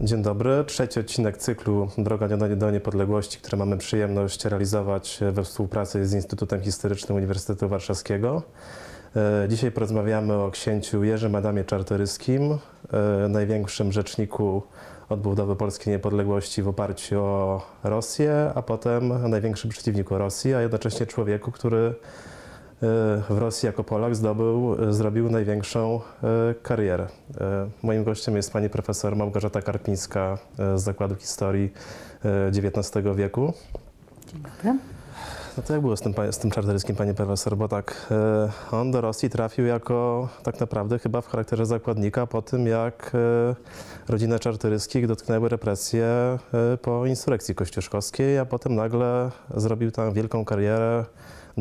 Dzień dobry. Trzeci odcinek cyklu Droga do Niepodległości, który mamy przyjemność realizować we współpracy z Instytutem Historycznym Uniwersytetu Warszawskiego. E, dzisiaj porozmawiamy o księciu Jerzym Adamie Czartoryskim, e, największym rzeczniku odbudowy polskiej niepodległości w oparciu o Rosję, a potem największym przeciwniku Rosji, a jednocześnie człowieku, który w Rosji jako Polak zdobył, zrobił największą e, karierę. E, moim gościem jest pani profesor Małgorzata Karpińska e, z Zakładu Historii XIX wieku. Dzień dobry. No to jak było z tym, z tym czartoryskim, panie profesor? Bo tak, on do Rosji trafił jako tak naprawdę chyba w charakterze zakładnika po tym, jak rodzinę czartoryskich dotknęły represje po insurrekcji kościuszkowskiej, a potem nagle zrobił tam wielką karierę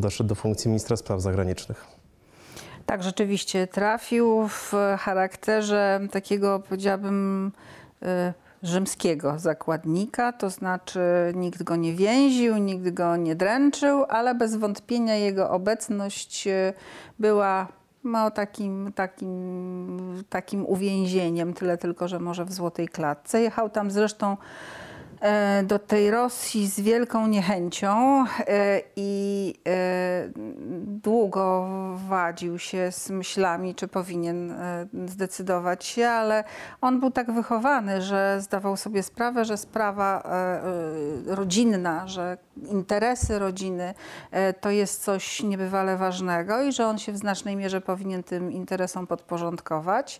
doszedł do funkcji ministra spraw zagranicznych. Tak, rzeczywiście trafił w charakterze takiego, powiedziałabym, y, rzymskiego zakładnika, to znaczy nikt go nie więził, nikt go nie dręczył, ale bez wątpienia jego obecność y, była no, takim, takim, takim uwięzieniem, tyle tylko, że może w złotej klatce. Jechał tam zresztą do tej Rosji z wielką niechęcią e, i e, długo wadził się z myślami, czy powinien zdecydować się, ale on był tak wychowany, że zdawał sobie sprawę, że sprawa rodzinna, że interesy rodziny to jest coś niebywale ważnego i że on się w znacznej mierze powinien tym interesom podporządkować.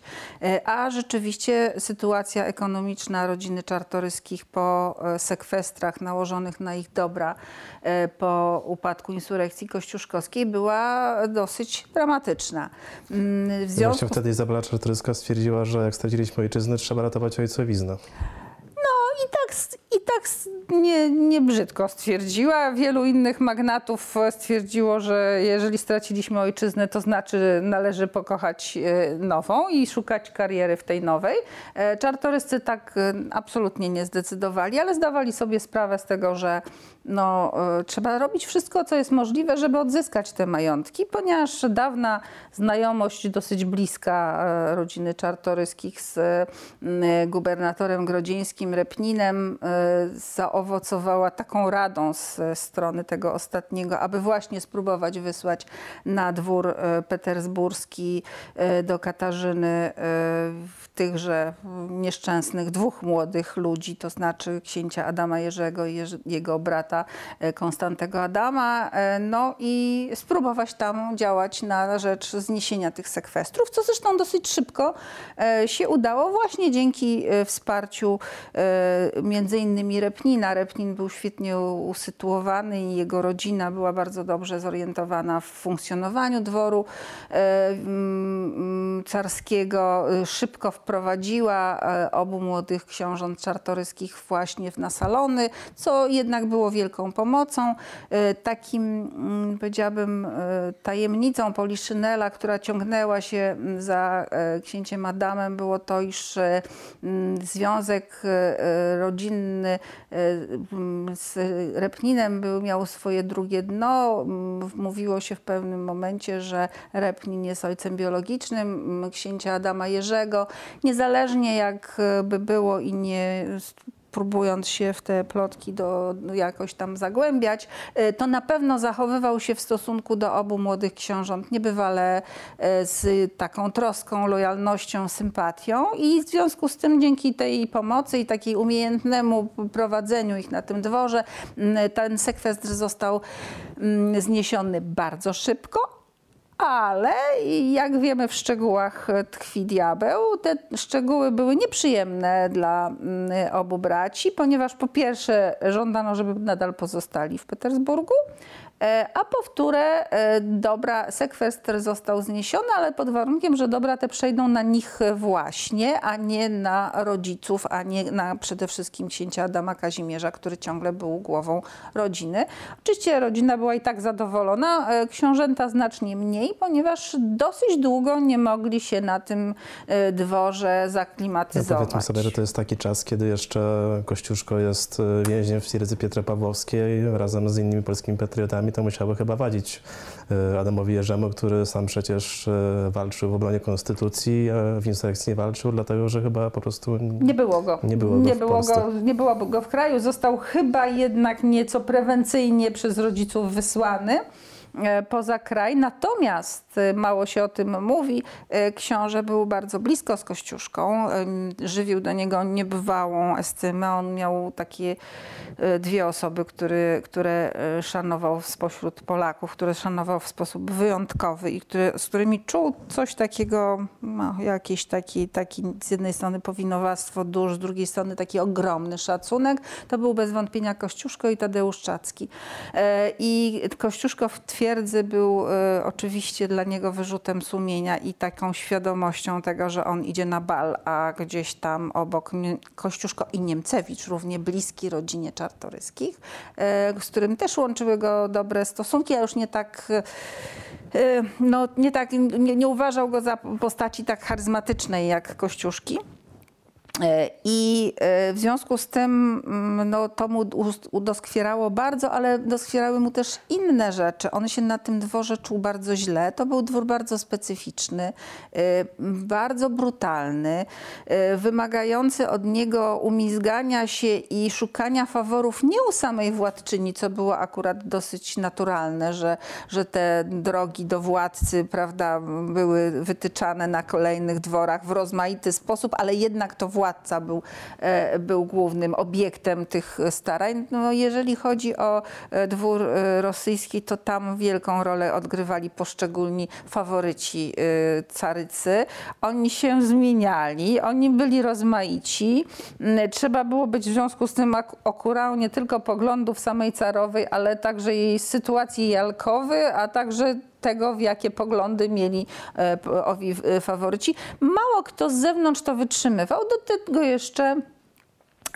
A rzeczywiście sytuacja ekonomiczna rodziny Czartoryskich po E, sekwestrach nałożonych na ich dobra e, po upadku insurekcji kościuszkowskiej była dosyć dramatyczna. Mm, w związku... Właśnie wtedy Izabela Czartoryska stwierdziła, że jak straciliśmy ojczyznę, trzeba ratować ojcowiznę. No i tak, i tak nie, nie brzydko stwierdziła. Wielu innych magnatów stwierdziło, że jeżeli straciliśmy ojczyznę, to znaczy należy pokochać e, nową i szukać kariery w tej nowej. E, czartoryscy tak e, absolutnie nie zdecydowali, ale zdawali sobie sprawę z tego, że no, trzeba robić wszystko, co jest możliwe, żeby odzyskać te majątki, ponieważ dawna znajomość dosyć bliska rodziny czartoryskich z gubernatorem grodzieńskim Repninem zaowocowała taką radą z strony tego ostatniego, aby właśnie spróbować wysłać na dwór e, petersburski e, do Katarzyny e, tychże nieszczęsnych dwóch młodych ludzi, to znaczy księcia Adama Jerzego i jego brata Konstantego Adama, no i spróbować tam działać na rzecz zniesienia tych sekwestrów, co zresztą dosyć szybko się udało właśnie dzięki wsparciu między innymi Repnina, Repnin był świetnie usytuowany i jego rodzina była bardzo dobrze zorientowana w funkcjonowaniu dworu e, mm, carskiego. Szybko wprowadziła e, obu młodych książąt czartoryskich właśnie na salony, co jednak było wielką pomocą. E, takim, mm, powiedziałabym, tajemnicą Poliszynela, która ciągnęła się za księciem Adamem, było to, iż związek rodzinny z Repninem był, miał swoje drugie dno. Mówiło się w pewnym momencie, że Repnin jest ojcem biologicznym księcia Adama Jerzego. Niezależnie jak by było i nie próbując się w te plotki do, jakoś tam zagłębiać, e, to na pewno zachowywał się w stosunku do obu młodych książąt niebywale e, z taką troską, lojalnością, sympatią i w związku z tym dzięki tej pomocy i takiej umiejętnemu prowadzeniu ich na tym dworze ten sekwestr został zniesiony bardzo szybko, ale jak wiemy w szczegółach tkwi diabeł. Te szczegóły były nieprzyjemne dla mm, obu braci, ponieważ po pierwsze żądano, żeby nadal pozostali w Petersburgu, a powtórę e, dobra, sekwestr został zniesiony, ale pod warunkiem, że dobra te przejdą na nich właśnie, a nie na rodziców, a nie na przede wszystkim księcia Adama Kazimierza, który ciągle był głową rodziny. Oczywiście rodzina była i tak zadowolona, e, książęta znacznie mniej, ponieważ dosyć długo nie mogli się na tym dworze zaklimatyzować. Ja powiedzmy sobie, że to jest taki czas, kiedy jeszcze Kościuszko jest więźniem w Twierdzy Piotrowskiej razem z innymi polskimi patriotami czasami to musiały chyba wadzić e, Adamowi Jerzemu, który sam przecież e, walczył w obronie konstytucji, a w insurrekcji nie walczył, dlatego że chyba po prostu Nie było go. Nie było go nie w było Polsce. go, nie było go w kraju. Został chyba jednak nieco prewencyjnie przez rodziców wysłany e, poza kraj. Natomiast e, mało się o tym mówi. e, Książę był bardzo blisko z Kościuszką. Żywił do niego niebywałą estymę. On miał takie e, dwie osoby, który, które e, szanował spośród Polaków, które szanował w sposób wyjątkowy i z którymi czuł coś takiego, no, jakiś taki, taki z jednej strony powinowactwo dusz, z drugiej strony taki ogromny szacunek. To był bez wątpienia Kościuszko i Tadeusz Czacki. E, I Kościuszko w twierdzy był e, oczywiście dla niego wyrzutem sumienia i taką świadomością tego, że on idzie na bal, a gdzieś tam obok Kościuszko i Niemcewicz, równie bliski rodzinie Czartoryskich, e, z którym też łączyły go dobre stosunki, a już nie tak e, no, nie, tak, nie, nie uważał go za postaci tak charyzmatycznej jak Kościuszki. E, I e, w związku z tym mm, no, to mu udoskwierało bardzo, ale doskwierały mu też inne rzeczy. On się na tym dworze czuł bardzo źle. To był dwór bardzo specyficzny, e, bardzo brutalny, wymagający od niego umizgania się i szukania faworów nie u samej władczyni, co było akurat dosyć naturalne, że, że te drogi do władcy prawda, były wytyczane na kolejnych dworach w rozmaity sposób, ale jednak to władca był, e, był głównym obiektem tych starań. No, jeżeli chodzi o e, dwór e, rosyjski, to tam wielką rolę odgrywali poszczególni faworyci carycy. Oni się zmieniali, oni byli rozmaici. Mm, Trzeba było być w związku z tym ak- okurał nie tylko poglądów samej carowej, ale także jej sytuacji jalkowy, a także tego, w jakie poglądy mieli e, owi e, faworyci. Mało kto z zewnątrz to wytrzymywał. Do tego jeszcze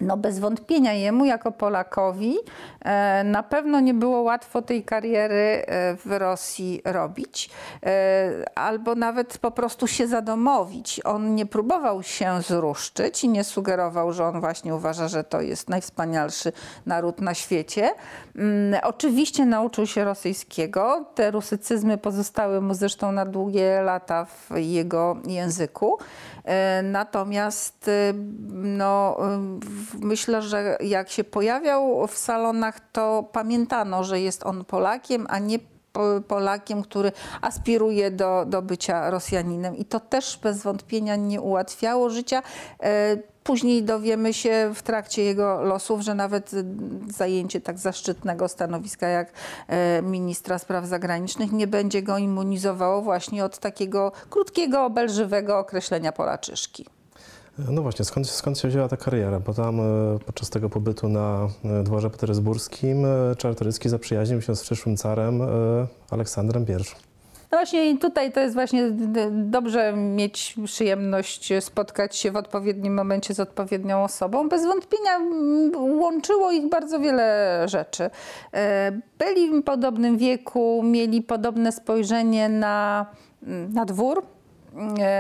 no bez wątpienia jemu jako Polakowi e, na pewno nie było łatwo tej kariery e, w Rosji robić, e, albo nawet po prostu się zadomowić. On nie próbował się zruszczyć i nie sugerował, że on właśnie uważa, że to jest najwspanialszy naród na świecie. Mm, Oczywiście nauczył się rosyjskiego. Te rusycyzmy pozostały mu zresztą na długie lata w jego języku. Natomiast no, w- myślę, że jak się pojawiał w salonach, to pamiętano, że jest on Polakiem, a nie po- Polakiem, który aspiruje do, do bycia Rosjaninem. I to też bez wątpienia nie ułatwiało życia. E, Później dowiemy się w trakcie jego losów, że nawet zajęcie tak zaszczytnego stanowiska jak e, ministra spraw zagranicznych nie będzie go immunizowało właśnie od takiego krótkiego, obelżywego określenia Polaczyszki. No właśnie, skąd, skąd się wzięła ta kariera? Bo tam e, podczas tego pobytu na e, dworze petersburskim e, Czartoryski zaprzyjaźnił się z przyszłym carem Aleksandrem I. No właśnie tutaj to jest właśnie dobrze mieć przyjemność spotkać się w odpowiednim momencie z odpowiednią osobą. Bez wątpienia łączyło ich bardzo wiele rzeczy. Byli w podobnym wieku, mieli podobne spojrzenie na, na dwór,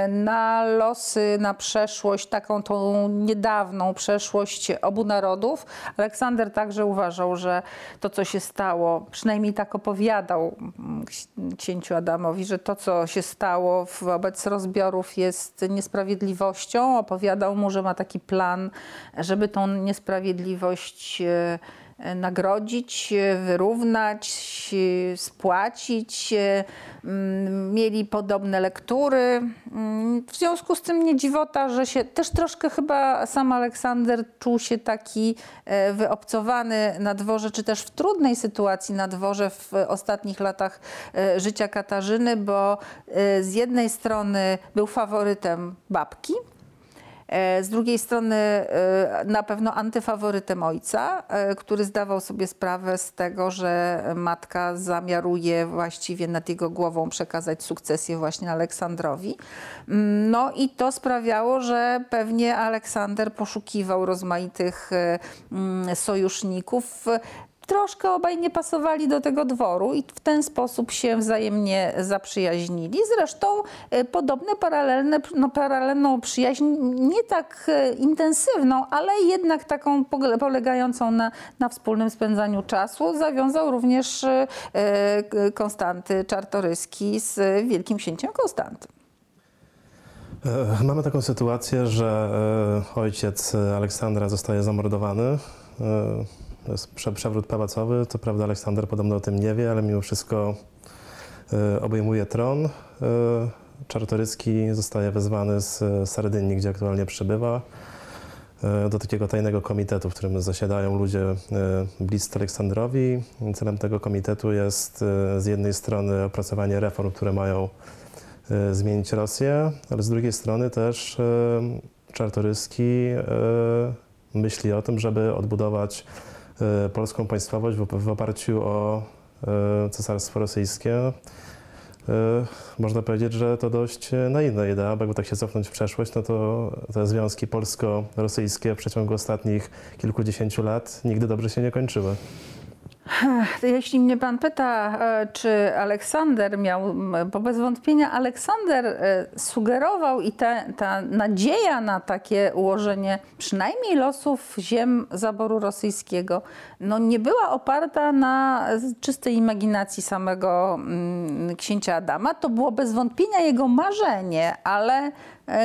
na losy, na przeszłość, taką tą niedawną przeszłość obu narodów. Aleksander także uważał, że to, co się stało, przynajmniej tak opowiadał ks- księciu Adamowi, że to, co się stało wobec rozbiorów jest niesprawiedliwością. Opowiadał mu, że ma taki plan, żeby tą niesprawiedliwość e, e, nagrodzić, wyrównać, spłacić. mm, Mieli podobne lektury. Mm, W związku z tym nie dziwota, że się też troszkę chyba sam Aleksander czuł się taki e, wyobcowany na dworze, czy też w trudnej sytuacji na dworze w ostatnich latach e, życia Katarzyny, bo e, z jednej strony był faworytem babki, Z drugiej strony e, na pewno antyfaworytem ojca, e, który zdawał sobie sprawę z tego, że matka zamiaruje właściwie nad jego głową przekazać sukcesję właśnie Aleksandrowi. Mm, No i to sprawiało, że pewnie Aleksander poszukiwał rozmaitych e, mm, sojuszników. Troszkę obaj nie pasowali do tego dworu i w ten sposób się wzajemnie zaprzyjaźnili. Zresztą e, podobne, paralelne, no, paralelną przyjaźń, nie tak e, intensywną, ale jednak taką polegającą na, na wspólnym spędzaniu czasu, zawiązał również e, Konstanty Czartoryski z wielkim księciem Konstantym. Mamy taką sytuację, że ojciec Aleksandra zostaje zamordowany. To jest prze- przewrót pałacowy. Co prawda Aleksander podobno o tym nie wie, ale mimo wszystko e, obejmuje tron. E, Czartoryski zostaje wezwany z e, Sardynii, gdzie aktualnie przebywa, do takiego tajnego komitetu, w którym zasiadają ludzie bliscy Aleksandrowi. Celem tego komitetu jest z jednej strony opracowanie reform, które mają zmienić Rosję, ale z drugiej strony też Czartoryski myśli o tym, żeby odbudować polską państwowość w, oparciu o e, Cesarstwo Rosyjskie. E, Można powiedzieć, że to dość e, naiwna idea, bo jakby tak się cofnąć w przeszłość, no to te związki polsko-rosyjskie w przeciągu ostatnich kilkudziesięciu lat nigdy dobrze się nie kończyły. Jeśli mnie pan pyta, e, czy Aleksander miał, bo bez wątpienia Aleksander e, sugerował i ta, ta nadzieja na takie ułożenie przynajmniej losów ziem zaboru rosyjskiego, no nie była oparta na czystej imaginacji samego księcia Adama. To było bez wątpienia jego marzenie, ale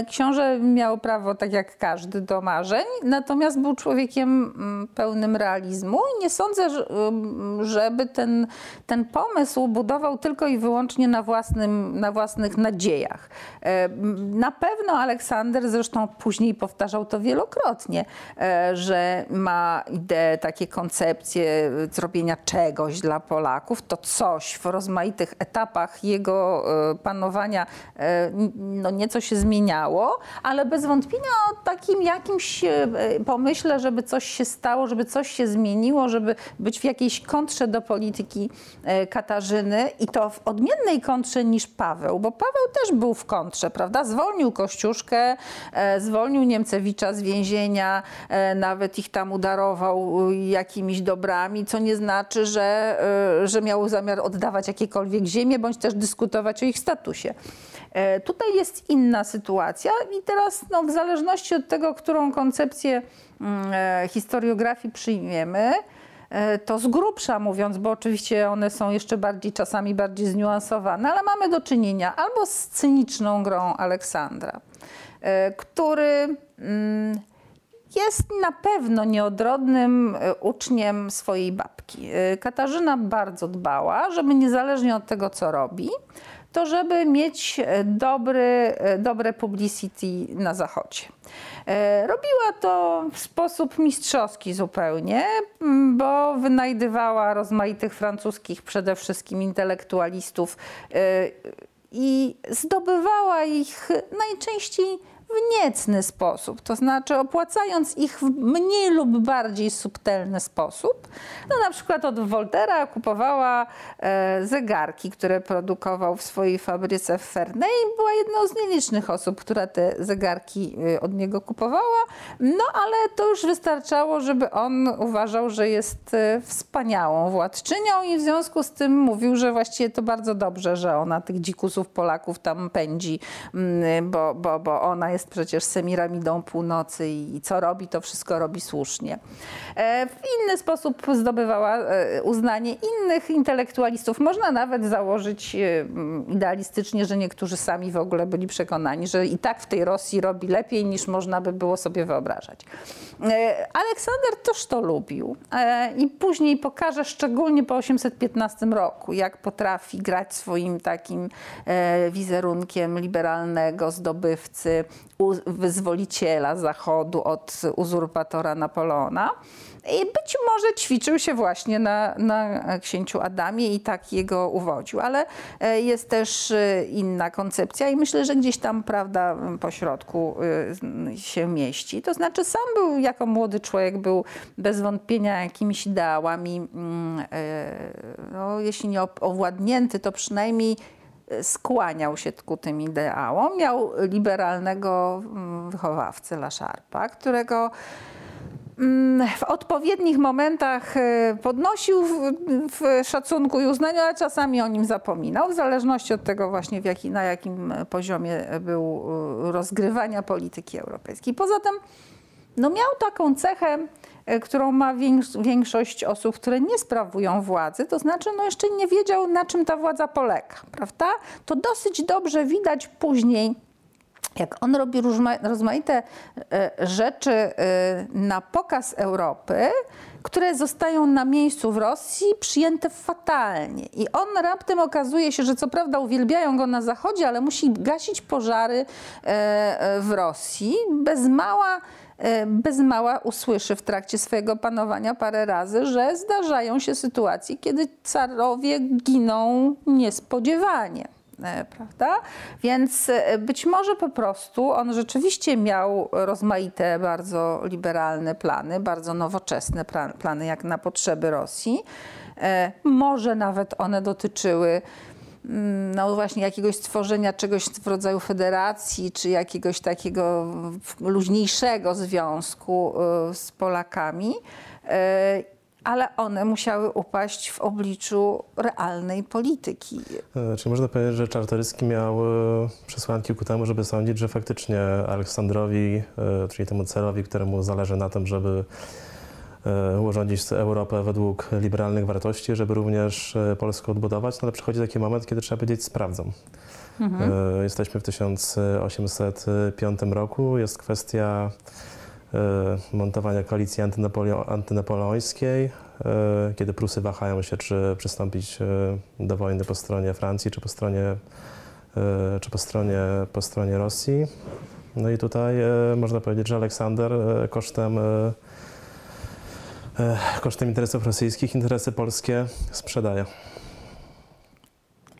książę miał prawo, tak jak każdy, do marzeń, natomiast był człowiekiem mm, pełnym realizmu i nie sądzę, ym, żeby ten, ten pomysł budował tylko i wyłącznie na, własnym, na własnych nadziejach. E, Na pewno Aleksander, zresztą później powtarzał to wielokrotnie, e, że ma ideę, takie koncepcje e, zrobienia czegoś dla Polaków, to coś w rozmaitych etapach jego e, panowania e, no nieco się zmieniało, ale bez wątpienia o takim jakimś e, pomyśle, żeby coś się stało, żeby coś się zmieniło, żeby być w jakiejś kontrze do polityki e, Katarzyny i to w odmiennej kontrze niż Paweł, bo Paweł też był w kontrze, prawda? Zwolnił Kościuszkę, e, zwolnił Niemcewicza z więzienia, nawet ich tam udarował jakimiś dobrami, co nie znaczy, że, że miał zamiar oddawać jakiekolwiek ziemię, bądź też dyskutować o ich statusie. Tutaj jest inna sytuacja i teraz no, w zależności od tego, którą koncepcję mm, e, historiografii przyjmiemy, e, to z grubsza mówiąc, bo oczywiście one są jeszcze bardziej czasami bardziej zniuansowane, ale mamy do czynienia albo z cyniczną grą Aleksandra, e, który mm, jest na pewno nieodrodnym uczniem swojej babki. Katarzyna bardzo dbała, żeby niezależnie od tego, co robi, to żeby mieć e, dobry, e, dobre publicity na Zachodzie. E, Robiła to w sposób mistrzowski zupełnie, bo wynajdywała rozmaitych francuskich przede wszystkim intelektualistów i zdobywała ich najczęściej w niecny sposób, to znaczy opłacając ich w mniej lub bardziej subtelny sposób. No na przykład od Voltera kupowała e, zegarki, które produkował w swojej fabryce w Ferney. Była jedną z nielicznych osób, która te zegarki e, od niego kupowała. No ale to już wystarczało, żeby on uważał, że jest e, wspaniałą władczynią i w związku z tym mówił, że właściwie to bardzo dobrze, że ona tych dzikusów Polaków tam pędzi, mm, bo, bo, bo ona jest przecież semiramidą północy i, co robi, to wszystko robi słusznie. E, W inny sposób zdobywała e, uznanie innych intelektualistów. Można nawet założyć e, idealistycznie, że niektórzy sami w ogóle byli przekonani, że i tak w tej Rosji robi lepiej niż można by było sobie wyobrażać. Aleksander też to lubił i później pokaże szczególnie po 815 roku, jak potrafi grać swoim takim wizerunkiem liberalnego zdobywcy, wyzwoliciela Zachodu od uzurpatora Napoleona. I być może ćwiczył się właśnie na, na księciu Adamie i tak jego uwodził, ale e, jest też e, inna koncepcja i myślę, że gdzieś tam prawda po środku e, się mieści. To znaczy sam był jako młody człowiek, był bez wątpienia jakimiś ideałami, mm, no, jeśli nie owładnięty, to przynajmniej skłaniał się ku tym ideałom. Miał liberalnego mm, wychowawcę La Sharpa, którego mm, w odpowiednich momentach e, podnosił w, w szacunku i uznaniu, ale czasami o nim zapominał, w zależności od tego właśnie jaki, na jakim poziomie był e, rozgrywania polityki europejskiej. Poza tym no miał taką cechę, którą ma więks- większość osób, które nie sprawują władzy, to znaczy no jeszcze nie wiedział, na czym ta władza polega, prawda? To dosyć dobrze widać później, jak on robi rozmaite e, rzeczy e, na pokaz Europy, które zostają na miejscu w Rosji przyjęte fatalnie. I on raptem okazuje się, że co prawda uwielbiają go na Zachodzie, ale musi gasić pożary e, e, w Rosji. Bez mała e, bez mała usłyszy w trakcie swojego panowania parę razy, że zdarzają się sytuacje, kiedy carowie giną niespodziewanie. E, Prawda? Więc e, być może po prostu on rzeczywiście miał rozmaite, bardzo liberalne plany, bardzo nowoczesne plany, jak na potrzeby Rosji. E, Może nawet one dotyczyły no właśnie jakiegoś stworzenia czegoś w rodzaju federacji, czy jakiegoś takiego luźniejszego związku e, z Polakami. E, Ale one musiały upaść w obliczu realnej polityki. E, Czyli można powiedzieć, że Czartoryski miał e, przesłanki ku temu, żeby sądzić, że faktycznie Aleksandrowi, e, czyli temu celowi, któremu zależy na tym, żeby urządzić Europę według liberalnych wartości, żeby również e, Polskę odbudować, no ale przychodzi taki moment, kiedy trzeba powiedzieć sprawdzą. E, Jesteśmy w 1805 roku, jest kwestia e, montowania koalicji antynapoleo- antynapoleońskiej, e, kiedy Prusy wahają się, czy przystąpić e, do wojny po stronie Francji, czy po stronie, e, czy po stronie, po stronie Rosji. No i tutaj e, można powiedzieć, że Aleksander e, kosztem, e, e, kosztem interesów rosyjskich interesy polskie sprzedaje.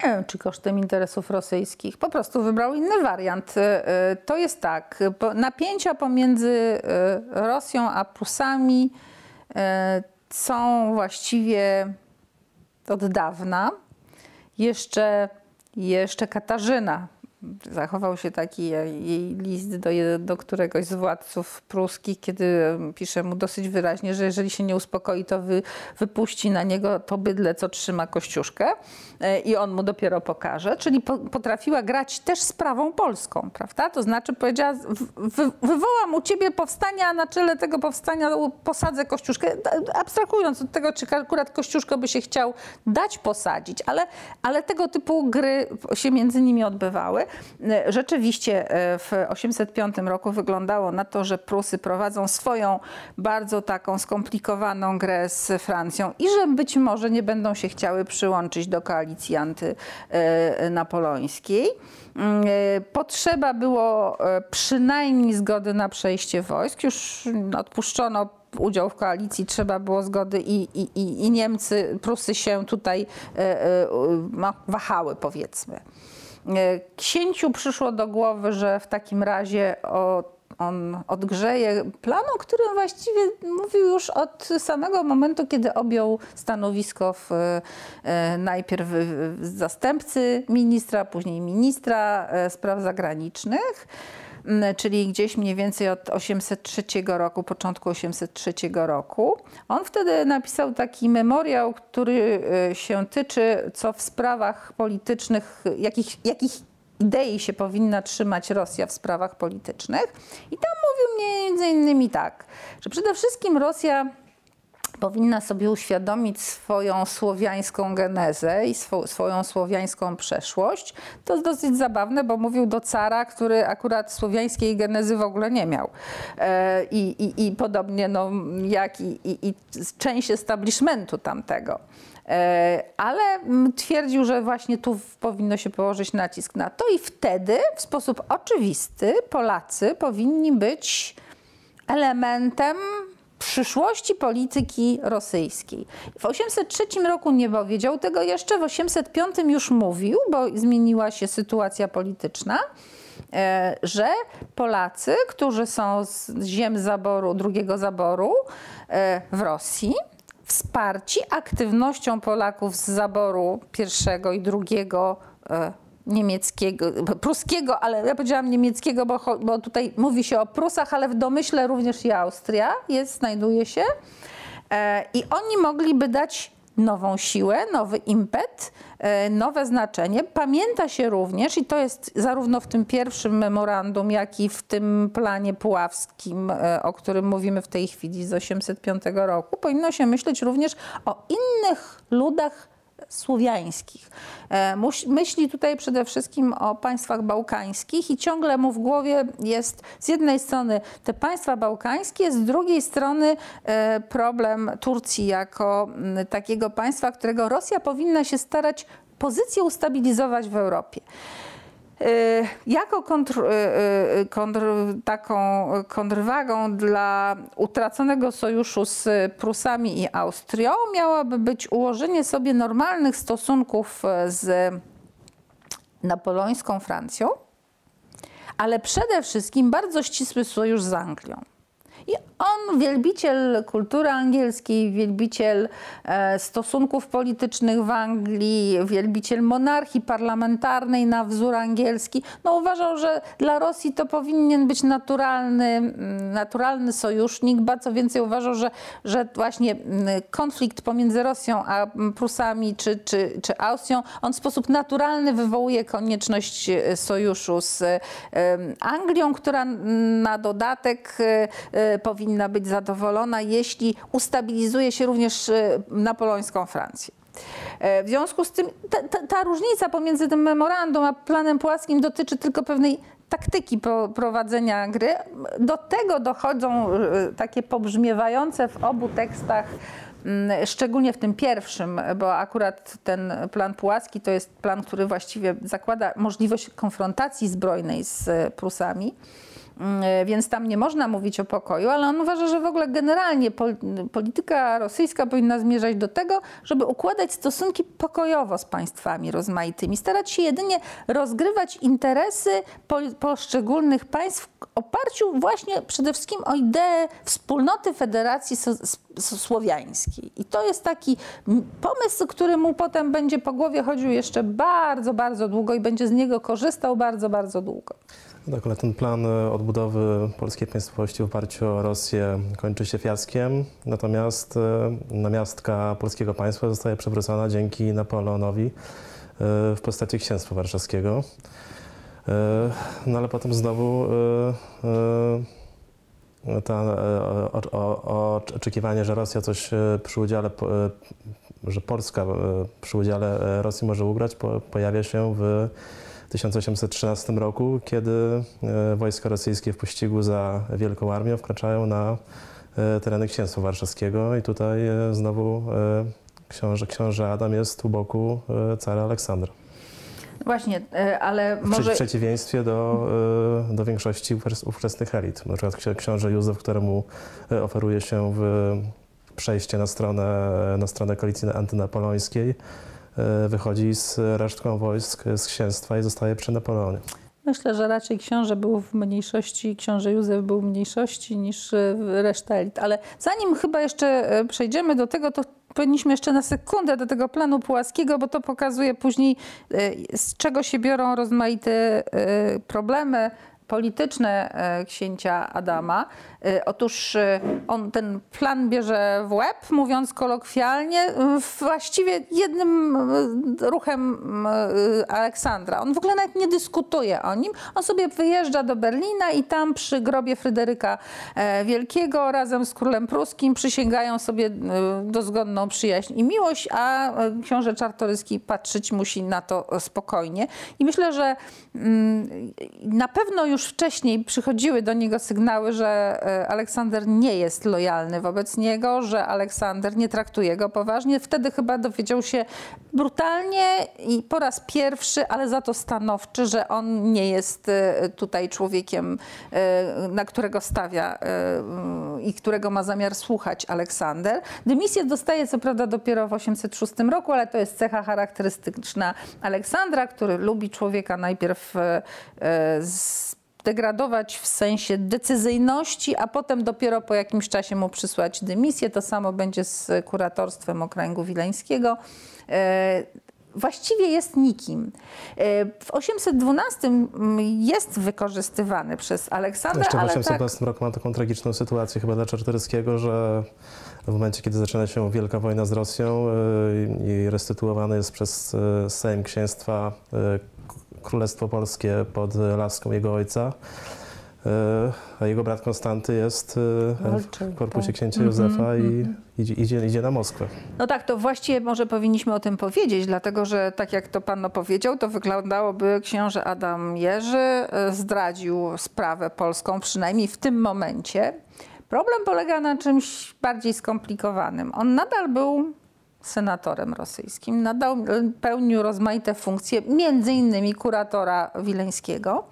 Nie wiem, czy kosztem interesów rosyjskich. Po prostu wybrał inny wariant. Y, y, To jest tak, napięcia pomiędzy y, Rosją a Prusami są właściwie od dawna. Jeszcze, jeszcze Katarzyna. Zachował się taki jej list do, do któregoś z władców pruskich, kiedy pisze mu dosyć wyraźnie, że jeżeli się nie uspokoi, to wy, wypuści na niego to bydle, co trzyma kościuszkę i on mu dopiero pokaże. Czyli po, potrafiła grać też sprawą polską, prawda? To znaczy powiedziała, wy, wywołam u ciebie powstania, a na czele tego powstania posadzę kościuszkę. Abstrahując od tego, czy akurat kościuszko by się chciał dać posadzić, ale, ale tego typu gry się między nimi odbywały. E, Rzeczywiście e, w 805 roku wyglądało na to, że Prusy prowadzą swoją bardzo taką skomplikowaną grę z Francją i że być może nie będą się chciały przyłączyć do koalicji antynapoleońskiej. Mm, e, Potrzeba było e, przynajmniej zgody na przejście wojsk. Już odpuszczono udział w koalicji, trzeba było zgody i, i, i, Niemcy, Prusy się tutaj e, e, no, wahały powiedzmy. E, Księciu przyszło do głowy, że w takim razie o, on odgrzeje plan, o którym właściwie mówił już od samego momentu, kiedy objął stanowisko w, e, najpierw zastępcy ministra, później ministra e, spraw zagranicznych. Czyli gdzieś mniej więcej od 803 roku, początku 803 roku. On wtedy napisał taki memoriał, który e, się tyczy, co w sprawach politycznych, jakich, jakich idei się powinna trzymać Rosja w sprawach politycznych. I tam mówił między innymi tak, że przede wszystkim Rosja powinna sobie uświadomić swoją słowiańską genezę i swo, swoją słowiańską przeszłość. To jest dosyć zabawne, bo mówił do cara, który akurat słowiańskiej genezy w ogóle nie miał. E, i, i, podobnie no, jak i, i, i część establishmentu tamtego. E, Ale twierdził, że właśnie tu powinno się położyć nacisk na to i wtedy w sposób oczywisty Polacy powinni być elementem przyszłości polityki rosyjskiej. W 803 roku nie powiedział tego jeszcze, w 805 już mówił, bo zmieniła się sytuacja polityczna, e, że Polacy, którzy są z ziem zaboru, drugiego zaboru e, w Rosji, wsparci aktywnością Polaków z zaboru pierwszego i drugiego e, niemieckiego, pruskiego, ale ja powiedziałam niemieckiego, bo, bo tutaj mówi się o Prusach, ale w domyśle również i Austria jest, znajduje się. E, I oni mogliby dać nową siłę, nowy impet, e, nowe znaczenie. Pamięta się również, i to jest zarówno w tym pierwszym memorandum, jak i w tym planie puławskim, e, o którym mówimy w tej chwili z 805 roku, powinno się myśleć również o innych ludach słowiańskich. E, Myśli tutaj przede wszystkim o państwach bałkańskich i ciągle mu w głowie jest z jednej strony te państwa bałkańskie, z drugiej strony e, problem Turcji jako takiego państwa, którego Rosja powinna się starać pozycję ustabilizować w Europie. Y, Jako kontr, y, y, kontr, taką kontrwagą dla utraconego sojuszu z Prusami i Austrią miałoby być ułożenie sobie normalnych stosunków z napoleońską Francją, ale przede wszystkim bardzo ścisły sojusz z Anglią. I on, wielbiciel kultury angielskiej, wielbiciel e, stosunków politycznych w Anglii, wielbiciel monarchii parlamentarnej na wzór angielski, no uważał, że dla Rosji to powinien być naturalny, mm, naturalny sojusznik. Ba co więcej, uważał, że, że właśnie mm, konflikt pomiędzy Rosją a Prusami czy, czy, czy Austrią, on w sposób naturalny wywołuje konieczność e, sojuszu z e, Anglią, która mm, na dodatek e, e, powinna być zadowolona, jeśli ustabilizuje się również e, napoleońską Francję. E, W związku z tym ta, ta, ta różnica pomiędzy tym memorandum a planem płaskim dotyczy tylko pewnej taktyki prowadzenia gry. Do tego dochodzą e, takie pobrzmiewające w obu tekstach mm, Szczególnie w tym pierwszym, bo akurat ten plan Pułacki to jest plan, który właściwie zakłada możliwość konfrontacji zbrojnej z Prusami. Mm, Więc tam nie można mówić o pokoju, ale on uważa, że w ogóle generalnie pol- polityka rosyjska powinna zmierzać do tego, żeby układać stosunki pokojowo z państwami rozmaitymi, starać się jedynie rozgrywać interesy poszczególnych państw w oparciu właśnie przede wszystkim o ideę wspólnoty Federacji Słowiańskiej. I to jest taki pomysł, który mu potem będzie po głowie chodził jeszcze bardzo, bardzo długo i będzie z niego korzystał bardzo, bardzo długo. No Tak, ale ten plan e, odbudowy polskiej państwowości w oparciu o Rosję kończy się fiaskiem, natomiast e, namiastka polskiego państwa zostaje przywrócona dzięki Napoleonowi e, w postaci księstwa warszawskiego. No ale potem znowu ta, oczekiwanie, że Rosja coś przy udziale, że Polska przy udziale Rosji może ugrać, po, pojawia się w 1813 roku, kiedy e, wojska rosyjskie w pościgu za Wielką Armią wkraczają na e, tereny Księstwa Warszawskiego i tutaj e, znowu książę, książę Adam jest u boku cara Aleksandra. Właśnie, ale może... w przeciwieństwie do, do większości ówczes- ówczesnych elit. Na przykład ksi- książę Józef, któremu oferuje się w przejście na stronę, na stronę koalicji antynapoleońskiej, wychodzi z resztką wojsk z księstwa i zostaje przy Napoleonie. Myślę, że raczej książę był w mniejszości, książę Józef był w mniejszości niż e, reszta elit. Ale zanim chyba jeszcze e, przejdziemy do tego, to powinniśmy jeszcze na sekundę do tego planu pułaskiego, bo to pokazuje później, e, z czego się biorą rozmaite e, problemy polityczne e, księcia Adama. E, Otóż e, on ten plan bierze w łeb, mówiąc kolokwialnie, e, właściwie jednym ruchem Aleksandra. On w ogóle nawet nie dyskutuje o nim. On sobie wyjeżdża do Berlina i tam przy grobie Fryderyka e, Wielkiego razem z królem pruskim przysięgają sobie dozgodną przyjaźń i miłość, a książę Czartoryski patrzeć musi na to spokojnie. I myślę, że mm, na pewno już wcześniej przychodziły do niego sygnały, że e, Aleksander nie jest lojalny wobec niego, że Aleksander nie traktuje go poważnie. Wtedy chyba dowiedział się brutalnie i po raz pierwszy, ale za to stanowczy, że on nie jest e, tutaj człowiekiem, e, na którego stawia e, i którego ma zamiar słuchać Aleksander. Dymisję dostaje co prawda dopiero w 806 roku, ale to jest cecha charakterystyczna Aleksandra, który lubi człowieka najpierw e, e, zdegradować w sensie decyzyjności, a potem dopiero po jakimś czasie mu przysłać dymisję. To samo będzie z kuratorstwem okręgu wileńskiego. E, właściwie jest nikim. E, W 812 mm, jest wykorzystywany przez Aleksandra, Jeszcze w ale tak, 812 roku mam taką tragiczną sytuację chyba dla Czartoryskiego, że w momencie, kiedy zaczyna się wielka wojna z Rosją y, i restytuowane jest przez Sejm Księstwa Królestwo Polskie pod laską jego ojca, y, a jego brat Konstanty jest Walczy, w korpusie tak. księcia Józefa i idzie, idzie, idzie na Moskwę. No tak, to właściwie może powinniśmy o tym powiedzieć, dlatego że tak jak to pan powiedział, to wyglądałoby książę Adam Jerzy e, zdradził sprawę polską, przynajmniej w tym momencie. Problem polega na czymś bardziej skomplikowanym. On nadal był senatorem rosyjskim, nadal pełnił rozmaite funkcje, między innymi kuratora wileńskiego.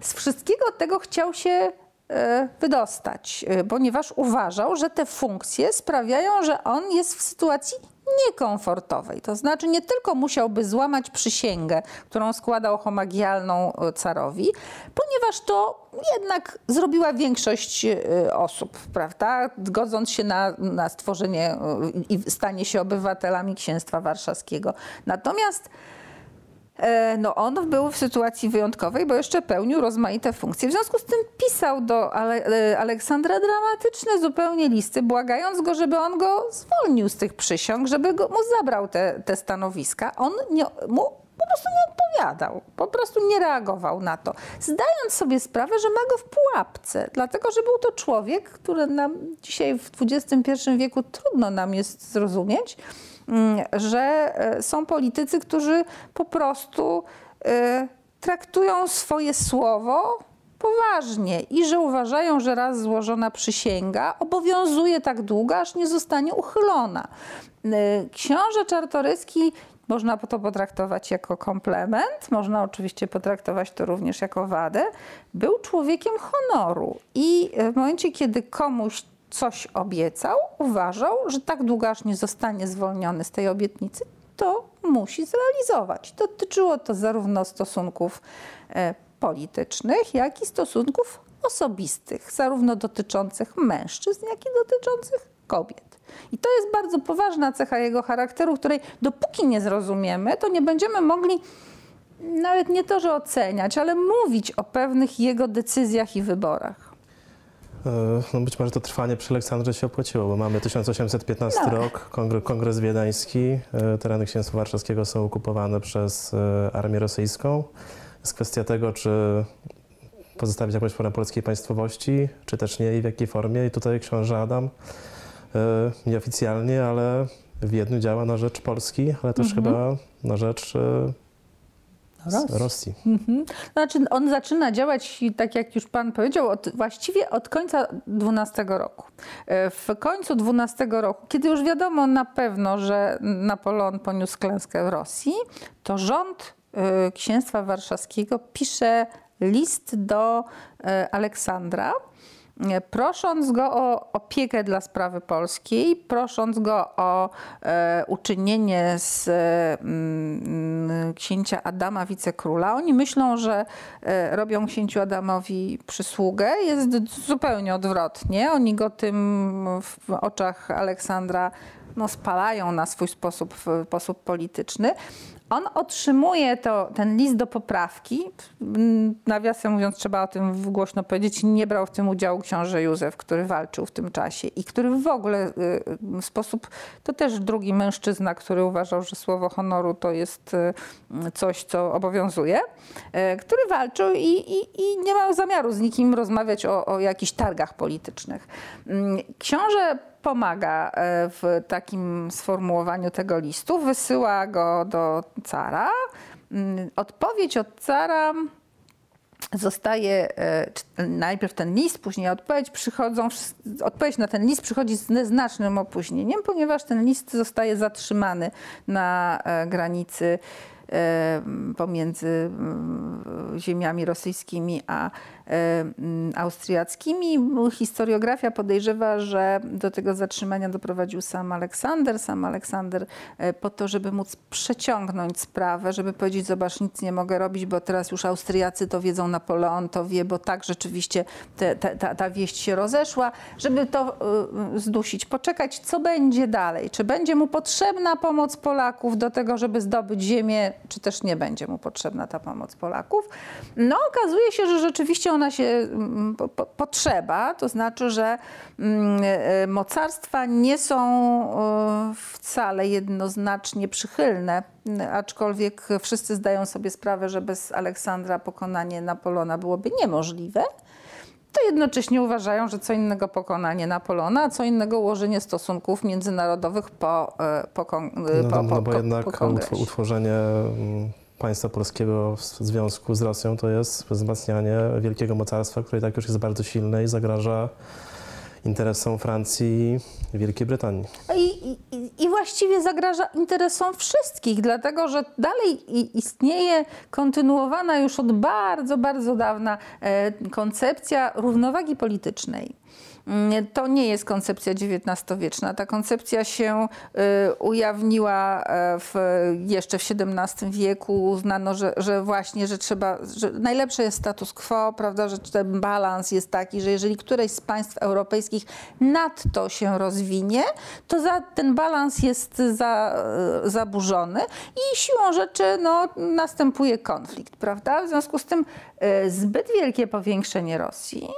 Z wszystkiego tego chciał się e, wydostać, e, ponieważ uważał, że te funkcje sprawiają, że on jest w sytuacji niekomfortowej. To znaczy nie tylko musiałby złamać przysięgę, którą składał homagialną e, carowi, ponieważ to jednak zrobiła większość e, osób, prawda? Godząc się na, na stworzenie e, i stanie się obywatelami Księstwa Warszawskiego. Natomiast No on był w sytuacji wyjątkowej, bo jeszcze pełnił rozmaite funkcje. W związku z tym pisał do Ale e, Aleksandra dramatyczne zupełnie listy, błagając go, żeby on go zwolnił z tych przysiąg, żeby go, mu zabrał te, te stanowiska. On nie, mu po prostu nie odpowiadał, po prostu nie reagował na to, zdając sobie sprawę, że ma go w pułapce, dlatego że był to człowiek, który nam dzisiaj w XXI wieku trudno nam jest zrozumieć, że e, są politycy, którzy po prostu e, traktują swoje słowo poważnie i że uważają, że raz złożona przysięga obowiązuje tak długo, aż nie zostanie uchylona. E, Książę Czartoryski można to potraktować jako komplement, można oczywiście potraktować to również jako wadę. Był człowiekiem honoru i w momencie, kiedy komuś coś obiecał, uważał, że tak długo aż nie zostanie zwolniony z tej obietnicy, to musi zrealizować. Dotyczyło to zarówno stosunków e, politycznych, jak i stosunków osobistych, zarówno dotyczących mężczyzn, jak i dotyczących kobiet. I to jest bardzo poważna cecha jego charakteru, której dopóki nie zrozumiemy, to nie będziemy mogli nawet nie to, że oceniać, ale mówić o pewnych jego decyzjach i wyborach. E, No być może to trwanie przy Aleksandrze się opłaciło, bo mamy 1815 No. rok, kongre, kongres wiedeński, e, tereny Księstwa Warszawskiego są okupowane przez e, armię rosyjską. Jest kwestia tego, czy pozostawić jakąś formę polskiej państwowości, czy też nie i w jakiej formie. I tutaj książę Adam nieoficjalnie, ale w Wiedniu działa na rzecz Polski, ale też Mhm. chyba na rzecz Rosji. Rosji. Mhm. Znaczy, on zaczyna działać, tak jak już pan powiedział, od, właściwie od końca 12 roku. E, W końcu 12 roku, kiedy już wiadomo na pewno, że Napoleon poniósł klęskę w Rosji, to rząd e, Księstwa Warszawskiego pisze list do e, Aleksandra, prosząc go o opiekę dla sprawy polskiej, prosząc go o e, uczynienie z e, mm, księcia Adama wicekróla. Oni myślą, że e, robią księciu Adamowi przysługę. Jest zupełnie odwrotnie. Oni go tym w oczach Aleksandra no, spalają na swój sposób, w sposób polityczny. On otrzymuje to, ten list do poprawki. Mm, Nawiasem mówiąc, trzeba o tym głośno powiedzieć, nie brał w tym udziału książę Józef, który walczył w tym czasie i który w ogóle y, w sposób, to też drugi mężczyzna, który uważał, że słowo honoru to jest y, coś, co obowiązuje, y, który walczył i, i, i nie miał zamiaru z nikim rozmawiać o, o jakichś targach politycznych. Mm, Książę pomaga e, w takim sformułowaniu tego listu, wysyła go do cara. Mm, Odpowiedź od cara zostaje e, najpierw ten list, później odpowiedź. Przychodzą, odpowiedź na ten list przychodzi z znacznym opóźnieniem, ponieważ ten list zostaje zatrzymany na e, granicy pomiędzy mm, ziemiami rosyjskimi a austriackimi. Historiografia podejrzewa, że do tego zatrzymania doprowadził sam Aleksander. Sam Aleksander e, po to, żeby móc przeciągnąć sprawę, żeby powiedzieć, zobacz, nic nie mogę robić, bo teraz już Austriacy to wiedzą, Napoleon to wie, bo tak rzeczywiście te, te, ta, ta wieść się rozeszła, żeby to y, zdusić, poczekać, co będzie dalej. Czy będzie mu potrzebna pomoc Polaków do tego, żeby zdobyć ziemię, czy też nie będzie mu potrzebna ta pomoc Polaków. No okazuje się, że rzeczywiście ona się mm, po, po, potrzeba, to znaczy, że mm, e, mocarstwa nie są e, wcale jednoznacznie przychylne, aczkolwiek wszyscy zdają sobie sprawę, że bez Aleksandra pokonanie Napoleona byłoby niemożliwe to jednocześnie uważają, że co innego pokonanie Napoleona, a co innego ułożenie stosunków międzynarodowych po, e, po, kon- No, po, no, po, no bo jednak po utworzenie mm, państwa polskiego w związku z Rosją to jest wzmacnianie wielkiego mocarstwa, które i tak już jest bardzo silne i zagraża interesom Francji i Wielkiej Brytanii. I, i, I właściwie zagraża interesom wszystkich, dlatego że dalej istnieje kontynuowana już od bardzo, bardzo dawna e, koncepcja równowagi politycznej. Mm, To nie jest koncepcja XIX-wieczna. Ta koncepcja się e, ujawniła e, w, jeszcze w XVII wieku. Uznano, że, że właśnie, że trzeba, że najlepsze jest status quo, prawda, że ten balans jest taki, że jeżeli któreś z państw europejskich nadto się rozwinie, to za, ten balans jest za, e, zaburzony i siłą rzeczy no, następuje konflikt, prawda? W związku z tym e, zbyt wielkie powiększenie Rosji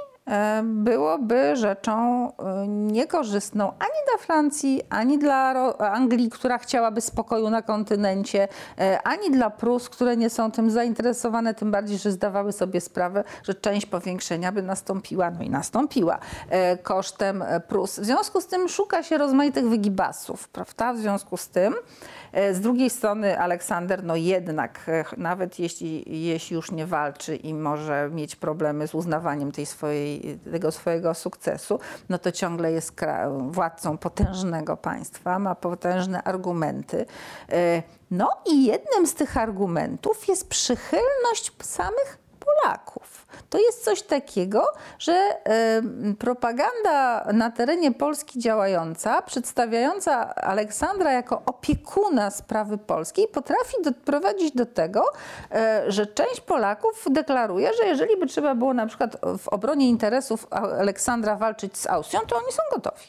byłoby rzeczą e, niekorzystną ani dla Francji, ani dla Anglii, która chciałaby spokoju na kontynencie, e, ani dla Prus, które nie są tym zainteresowane, tym bardziej, że zdawały sobie sprawę, że część powiększenia by nastąpiła, no i nastąpiła, e, kosztem e, Prus. W związku z tym szuka się rozmaitych wygibasów, prawda? W związku z tym e, z drugiej strony Aleksander, no jednak, e, nawet jeśli, jeśli już nie walczy i może mieć problemy z uznawaniem tej swojej, tego swojego sukcesu, no to ciągle jest władcą potężnego państwa, ma potężne argumenty. E, No i jednym z tych argumentów jest przychylność samych Polaków. To jest coś takiego, że propaganda na terenie Polski działająca, przedstawiająca Aleksandra jako opiekuna sprawy polskiej, potrafi doprowadzić do tego, e, że część Polaków deklaruje, że jeżeli by trzeba było na przykład w obronie interesów Aleksandra walczyć z Austrią, to oni są gotowi.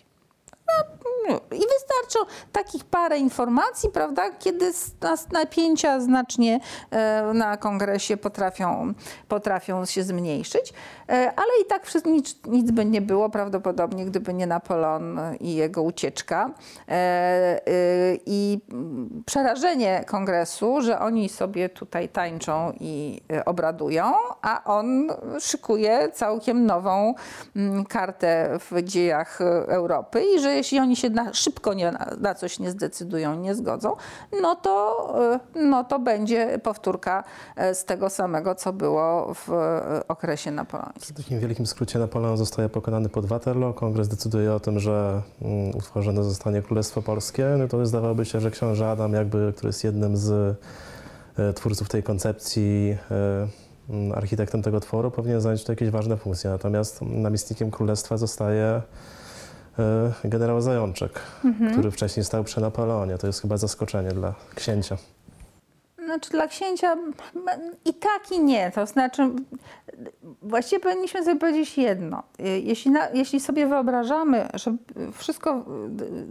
No, I wystarczą takich parę informacji, prawda, kiedy nas napięcia znacznie e, na kongresie potrafią, potrafią się zmniejszyć, E, ale i tak nic, nic by nie było prawdopodobnie, gdyby nie Napoleon i jego ucieczka. E, i przerażenie kongresu, że oni sobie tutaj tańczą i obradują, a on szykuje całkiem nową mm, kartę w dziejach Europy i że jeśli oni się na, szybko nie, na, coś nie zdecydują, nie zgodzą, no to, e, no to będzie powtórka e, z tego samego, co było w e, okresie napoleońskim. W takim wielkim skrócie Napoleon zostaje pokonany pod Waterloo. Kongres decyduje o tym, że mm, utworzone zostanie Królestwo Polskie. No to zdawałoby się, że książę Adam, jakby, który jest jednym z e, twórców tej koncepcji, mm, architektem tego tworu, powinien zająć tu jakieś ważne funkcje. Natomiast namiestnikiem królestwa zostaje generał Zajączek, który wcześniej stał przy Napoleonie. To jest chyba zaskoczenie dla księcia. Znaczy dla księcia i tak i nie. To znaczy właściwie powinniśmy sobie powiedzieć jedno. Jeśli, na, jeśli sobie wyobrażamy, że wszystko,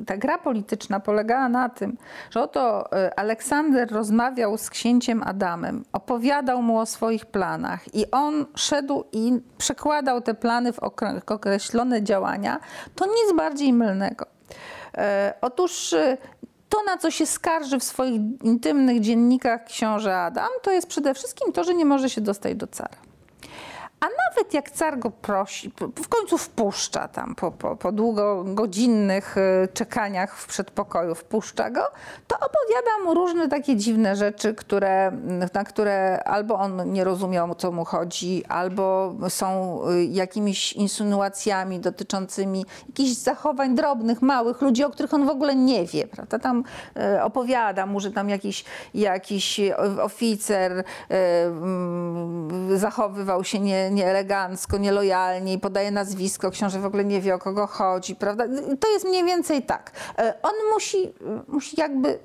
ta gra polityczna polegała na tym, że oto e, Aleksander rozmawiał z księciem Adamem, opowiadał mu o swoich planach i on szedł i przekładał te plany w okre- określone działania, to nic bardziej mylnego. E, Otóż e, to, na co się skarży w swoich intymnych dziennikach książę Adam, to jest przede wszystkim to, że nie może się dostać do cara. A nawet jak car go prosi, w końcu wpuszcza tam po, po, po długogodzinnych y, czekaniach w przedpokoju, wpuszcza go, to opowiada mu różne takie dziwne rzeczy, które, na które albo on nie rozumiał, o co mu chodzi, albo są y, jakimiś insynuacjami dotyczącymi jakichś zachowań drobnych, małych ludzi, o których on w ogóle nie wie. Prawda? Tam y, opowiada mu, że tam jakiś, jakiś oficer mm, zachowywał się nie, nieelegancko, nielojalnie podaje nazwisko. Książę w ogóle nie wie, o kogo chodzi. Prawda? To jest mniej więcej tak. Y, On musi, musi jakby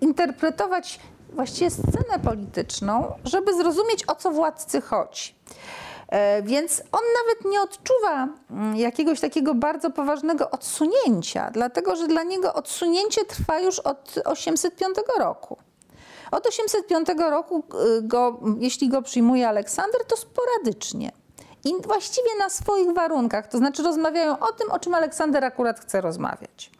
interpretować właściwie scenę polityczną, żeby zrozumieć, o co władcy chodzi. E, Więc on nawet nie odczuwa mm, jakiegoś takiego bardzo poważnego odsunięcia, dlatego że dla niego odsunięcie trwa już od 805 roku. Od 805 roku, y, go, jeśli go przyjmuje Aleksander, to sporadycznie. I właściwie na swoich warunkach, to znaczy rozmawiają o tym, o czym Aleksander akurat chce rozmawiać.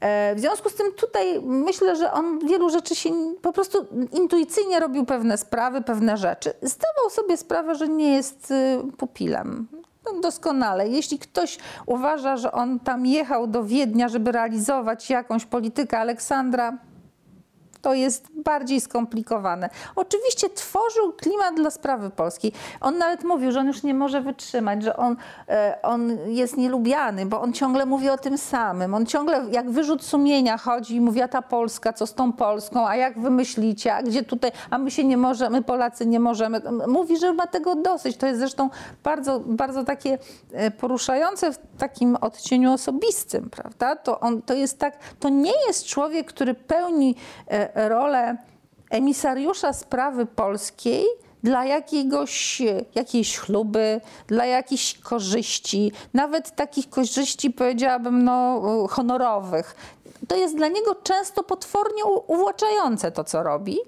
E, W związku z tym tutaj myślę, że on wielu rzeczy się po prostu intuicyjnie robił pewne sprawy, pewne rzeczy. Zdawał sobie sprawę, że nie jest y, pupilem. No, Doskonale. Jeśli ktoś uważa, że on tam jechał do Wiednia, żeby realizować jakąś politykę Aleksandra, to jest bardziej skomplikowane. Oczywiście tworzył klimat dla sprawy polskiej. On nawet mówił, że on już nie może wytrzymać, że on, e, on jest nielubiany, bo on ciągle mówi o tym samym. On ciągle jak wyrzut sumienia chodzi i mówi, a ta Polska, co z tą Polską, a jak wy myślicie, a gdzie tutaj, a my się nie możemy, Polacy nie możemy. Mówi, że ma tego dosyć. To jest zresztą bardzo, bardzo takie e, poruszające w takim odcieniu osobistym, prawda? To, on, to jest tak, to nie jest człowiek, który pełni e, rolę emisariusza sprawy polskiej dla jakiegoś, jakiejś chluby, dla jakichś korzyści, nawet takich korzyści powiedziałabym no, honorowych. To jest dla niego często potwornie uwłaczające to, co robi.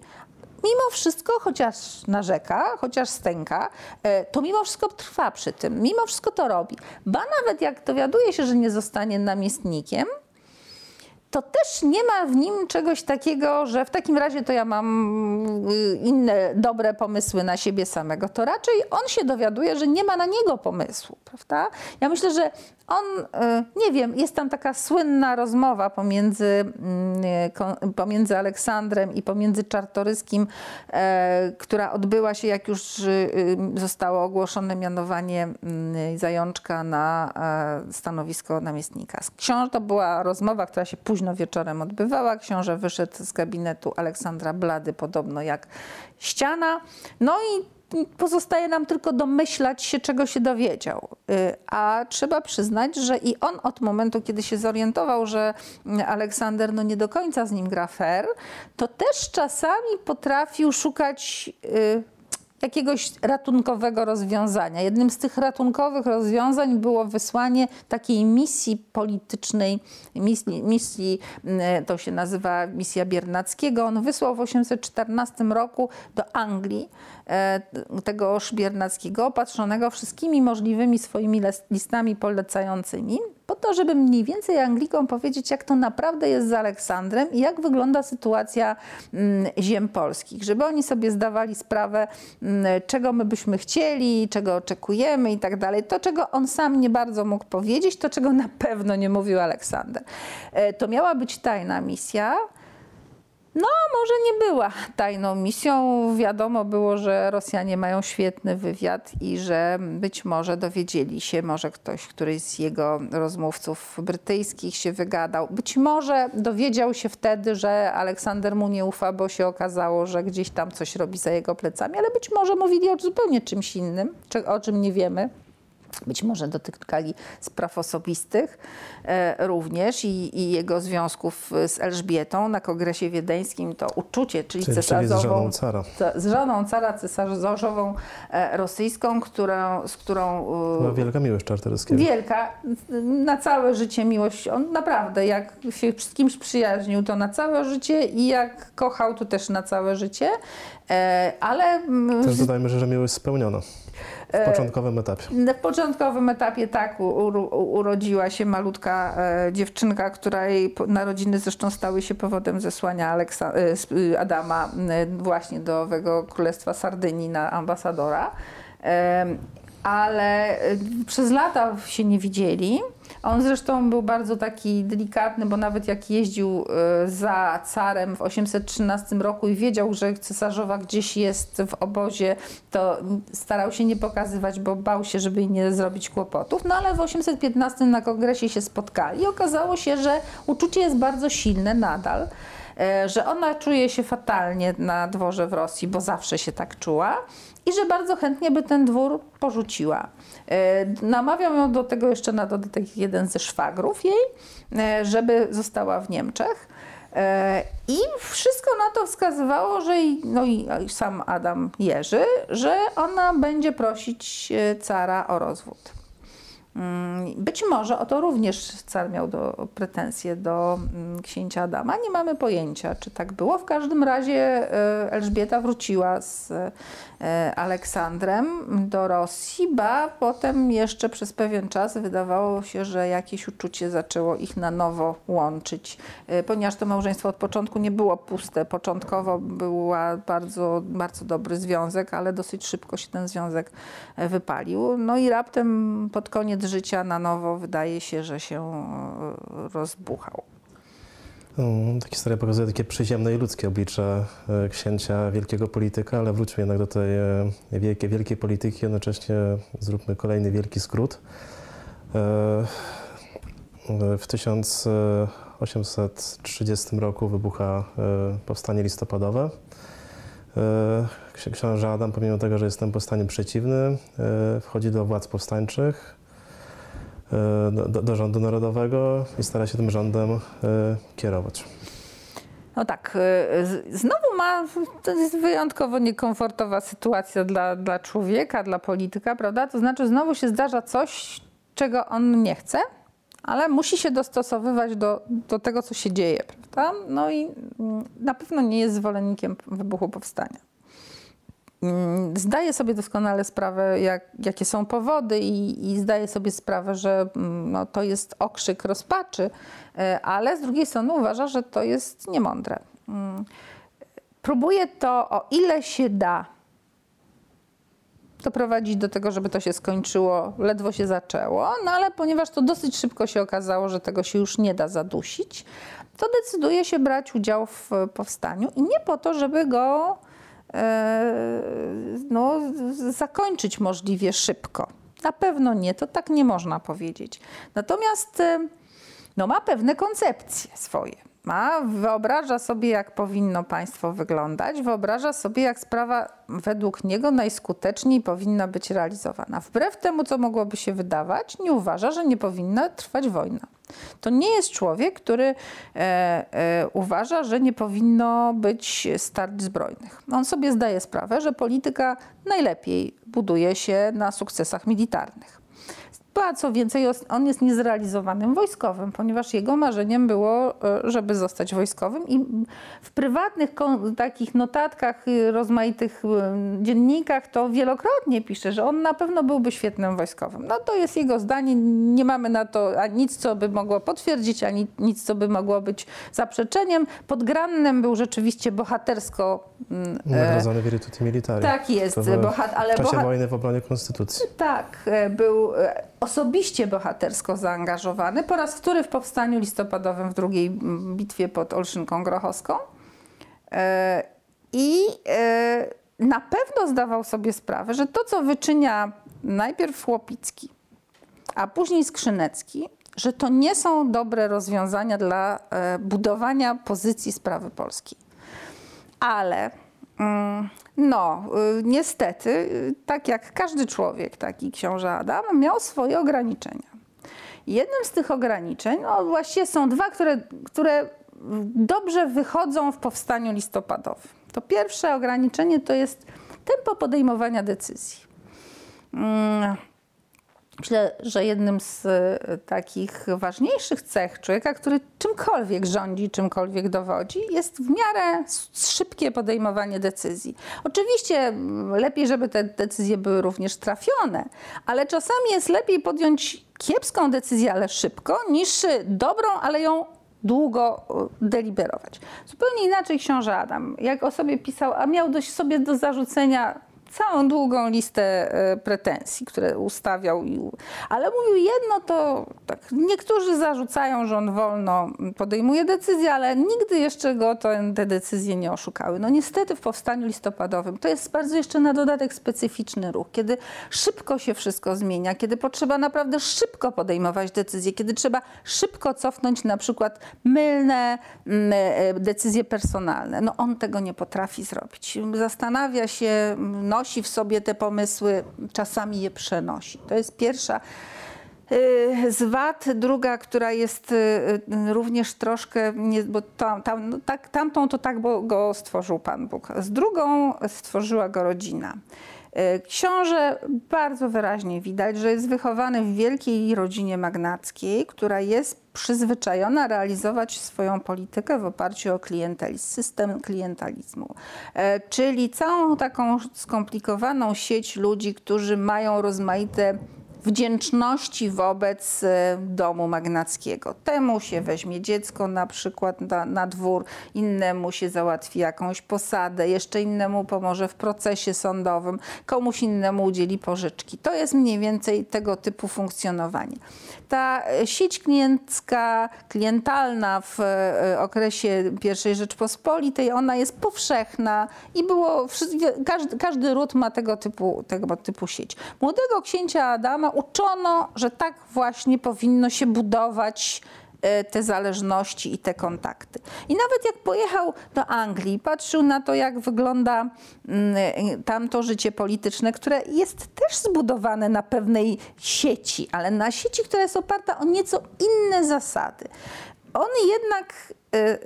Mimo wszystko, chociaż narzeka, chociaż stęka, e, to mimo wszystko trwa przy tym, mimo wszystko to robi. Ba nawet jak dowiaduje się, że nie zostanie namiestnikiem, to też nie ma w nim czegoś takiego, że w takim razie to ja mam y, inne dobre pomysły na siebie samego. To raczej on się dowiaduje, że nie ma na niego pomysłu, prawda? Ja myślę, że on, y, nie wiem, jest tam taka słynna rozmowa pomiędzy, mm, y, pomiędzy Aleksandrem i pomiędzy Czartoryskim, e, która odbyła się, jak już y, zostało ogłoszone mianowanie mm, Zajączka na e, stanowisko namiestnika. Książę to była rozmowa, która się późno wieczorem odbywała. Książę wyszedł z gabinetu Aleksandra Blady, podobno jak ściana. No i pozostaje nam tylko domyślać się, czego się dowiedział. Y, A trzeba przyznać, że i on od momentu, kiedy się zorientował, że Aleksander no nie do końca z nim gra fair, to też czasami potrafił szukać y, jakiegoś ratunkowego rozwiązania. Jednym z tych ratunkowych rozwiązań było wysłanie takiej misji politycznej, misji, misji mm, to się nazywa misja Biernackiego. On wysłał w 814 roku do Anglii e, tegoż Biernackiego, opatrzonego wszystkimi możliwymi swoimi listami polecającymi, po to, żeby mniej więcej Anglikom powiedzieć, jak to naprawdę jest z Aleksandrem i jak wygląda sytuacja mm, ziem polskich, żeby oni sobie zdawali sprawę, mm, czego my byśmy chcieli, czego oczekujemy i tak dalej. To, czego on sam nie bardzo mógł powiedzieć, to, czego na pewno nie mówił Aleksander. E, To miała być tajna misja. No, może nie była tajną misją. Wiadomo było, że Rosjanie mają świetny wywiad i że być może dowiedzieli się, może ktoś, któryś z jego rozmówców brytyjskich się wygadał. Być może dowiedział się wtedy, że Aleksander mu nie ufa, bo się okazało, że gdzieś tam coś robi za jego plecami, ale być może mówili o zupełnie czymś innym, o czym nie wiemy. Być może dotykali spraw osobistych e, również i, i jego związków z Elżbietą na kongresie wiedeńskim. To uczucie, czyli, Czyli, czyli z żoną cesarzową, cara. z żoną cara cesarzową e, rosyjską, którą, z którą e, Była wielka miłość Czartoryskiego. Wielka, na całe życie miłość. On naprawdę, jak się z kimś przyjaźnił, to na całe życie i jak kochał, to też na całe życie. E, Ale mm, Też dodajmy, że, że miłość spełniona E, w początkowym etapie. w początkowym etapie tak urodziła się malutka e, dziewczynka, której narodziny zresztą stały się powodem zesłania Aleksa, e, e, Adama e, właśnie do owego Królestwa Sardynii na ambasadora. Ale y, przez lata się nie widzieli. On zresztą był bardzo taki delikatny, bo nawet jak jeździł y, za carem w 813 roku i wiedział, że cesarzowa gdzieś jest w obozie, to starał się nie pokazywać, bo bał się, żeby nie zrobić kłopotów. No ale w 815 na kongresie się spotkali i okazało się, że uczucie jest bardzo silne nadal że ona czuje się fatalnie na dworze w Rosji, bo zawsze się tak czuła i że bardzo chętnie by ten dwór porzuciła. E, Namawiał ją do tego jeszcze na dodatek jeden ze szwagrów jej, e, żeby została w Niemczech. E, I wszystko na to wskazywało, że no i sam Adam Jerzy, że ona będzie prosić e, cara o rozwód. Mm, Być może o to również car miał do, pretensje do mm, księcia Adama. Nie mamy pojęcia, czy tak było. W każdym razie e, Elżbieta wróciła z e, Aleksandrem do Rosji, ba potem jeszcze przez pewien czas wydawało się, że jakieś uczucie zaczęło ich na nowo łączyć, e, ponieważ to małżeństwo od początku nie było puste. Początkowo była bardzo, bardzo dobry związek, ale dosyć szybko się ten związek e, wypalił. No i raptem pod koniec życia na nowo wydaje się, że się e, rozbuchał. Mm, Ta historia pokazuje takie przyziemne i ludzkie oblicze e, księcia, wielkiego polityka, ale wróćmy jednak do tej e, wielkiej, wielkiej polityki, jednocześnie zróbmy kolejny wielki skrót. W 1830 roku wybucha powstanie listopadowe. Ksi- Książę Adam, pomimo tego, że jest temu powstaniu przeciwny, wchodzi do władz powstańczych, do, do, rządu narodowego i stara się tym rządem e, kierować. No tak, z- znowu ma, to jest wyjątkowo niekomfortowa sytuacja dla, dla człowieka, dla polityka, prawda? To znaczy znowu się zdarza coś, czego on nie chce, ale musi się dostosowywać do, do tego, co się dzieje, prawda? No i mm, na pewno nie jest zwolennikiem wybuchu powstania. Mm, Zdaje sobie doskonale sprawę, jak, jakie są powody, i, i zdaje sobie sprawę, że mm, no, to jest okrzyk rozpaczy, e, ale z drugiej strony uważa, że to jest niemądre. Mm. Próbuje to o ile się da doprowadzić do tego, żeby to się skończyło, ledwo się zaczęło, no ale ponieważ to dosyć szybko się okazało, że tego się już nie da zadusić, to decyduje się brać udział w powstaniu i nie po to, żeby go no, z- zakończyć możliwie szybko. Na pewno nie, to tak nie można powiedzieć. Natomiast e, no, ma pewne koncepcje swoje. Ma, wyobraża sobie, jak powinno państwo wyglądać, wyobraża sobie, jak sprawa według niego najskuteczniej powinna być realizowana. Wbrew temu, co mogłoby się wydawać, nie uważa, że nie powinna trwać wojna. To nie jest człowiek, który e, e, uważa, że nie powinno być starć zbrojnych. On sobie zdaje sprawę, że polityka najlepiej buduje się na sukcesach militarnych. A co więcej, on jest niezrealizowanym wojskowym, ponieważ jego marzeniem było, e, żeby zostać wojskowym i w prywatnych takich notatkach, y, rozmaitych y, dziennikach to wielokrotnie pisze, że on na pewno byłby świetnym wojskowym. No to jest jego zdanie, nie mamy na to a nic, co by mogło potwierdzić, ani nic, co by mogło być zaprzeczeniem. Pod Grannem był rzeczywiście bohatersko mm, e, Nagrodzony Virtuti Militari. tak jest, bohat- ale W czasie bohat- wojny w obronie konstytucji. tak, e, był osobiście bohatersko zaangażowany po raz wtóry w powstaniu listopadowym w drugiej mm, bitwie pod Olszynką Grochowską. E, I e, na pewno zdawał sobie sprawę, że to, co wyczynia najpierw Łopicki, a później Skrzynecki, że to nie są dobre rozwiązania dla e, budowania pozycji sprawy polskiej. Ale no, y, niestety, y, tak jak każdy człowiek, taki książę Adam, miał swoje ograniczenia. Jednym z tych ograniczeń, no właściwie są dwa, które, które dobrze wychodzą w powstaniu listopadowym. To pierwsze ograniczenie to jest tempo podejmowania decyzji. Myślę, że jednym z e, takich ważniejszych cech człowieka, który czymkolwiek rządzi, czymkolwiek dowodzi, jest w miarę szybkie podejmowanie decyzji. Oczywiście lepiej, żeby te decyzje były również trafione, ale czasami jest lepiej podjąć kiepską decyzję, ale szybko, niż dobrą, ale ją długo e, deliberować. Zupełnie inaczej książę Adam, jak o sobie pisał, a miał dość sobie do zarzucenia całą długą listę e, pretensji, które ustawiał. Ale mówił jedno, to tak, niektórzy zarzucają, że on wolno podejmuje decyzje, ale nigdy jeszcze go to, te decyzje nie oszukały. No niestety w powstaniu listopadowym to jest bardzo jeszcze na dodatek specyficzny ruch, kiedy szybko się wszystko zmienia, kiedy potrzeba naprawdę szybko podejmować decyzje, kiedy trzeba szybko cofnąć na przykład mylne mm, e, decyzje personalne. No on tego nie potrafi zrobić. Zastanawia się, m, nosi w sobie te pomysły, czasami je przenosi. To jest pierwsza y, z wad. Druga, która jest y, y, również troszkę, bo tam, tam, no tak, tamtą to tak, bo go stworzył Pan Bóg. Z drugą stworzyła go rodzina. Y, Książę bardzo wyraźnie widać, że jest wychowany w wielkiej rodzinie magnackiej, która jest przyzwyczajona realizować swoją politykę w oparciu o klientelizm, system klientalizmu. E, Czyli całą taką skomplikowaną sieć ludzi, którzy mają rozmaite wdzięczności wobec e, domu magnackiego. Temu się weźmie dziecko na przykład na, na dwór, innemu się załatwi jakąś posadę, jeszcze innemu pomoże w procesie sądowym, komuś innemu udzieli pożyczki. To jest mniej więcej tego typu funkcjonowanie. Ta e, sieć kliencka, klientalna w e, okresie I Rzeczpospolitej, ona jest powszechna i było, każdy, każdy ród ma tego typu, tego typu sieć. Młodego księcia Adama uczono, że tak właśnie powinno się budować e, te zależności i te kontakty. I nawet jak pojechał do Anglii, patrzył na to, jak wygląda mm, e, tamto życie polityczne, które jest też zbudowane na pewnej sieci, ale na sieci, która jest oparta o nieco inne zasady. On jednak y,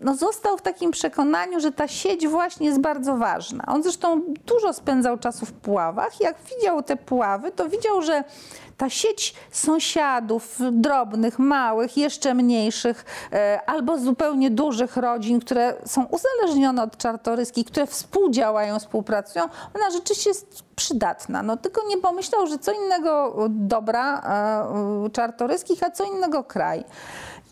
no, został w takim przekonaniu, że ta sieć właśnie jest bardzo ważna. On zresztą dużo spędzał czasu w Puławach. Jak widział te Puławy, to widział, że ta sieć sąsiadów, drobnych, małych, jeszcze mniejszych, e, albo zupełnie dużych rodzin, które są uzależnione od czartoryskich, które współdziałają, współpracują, ona rzeczywiście jest przydatna. No tylko nie pomyślał, że co innego dobra czartoryskich, a co innego kraj.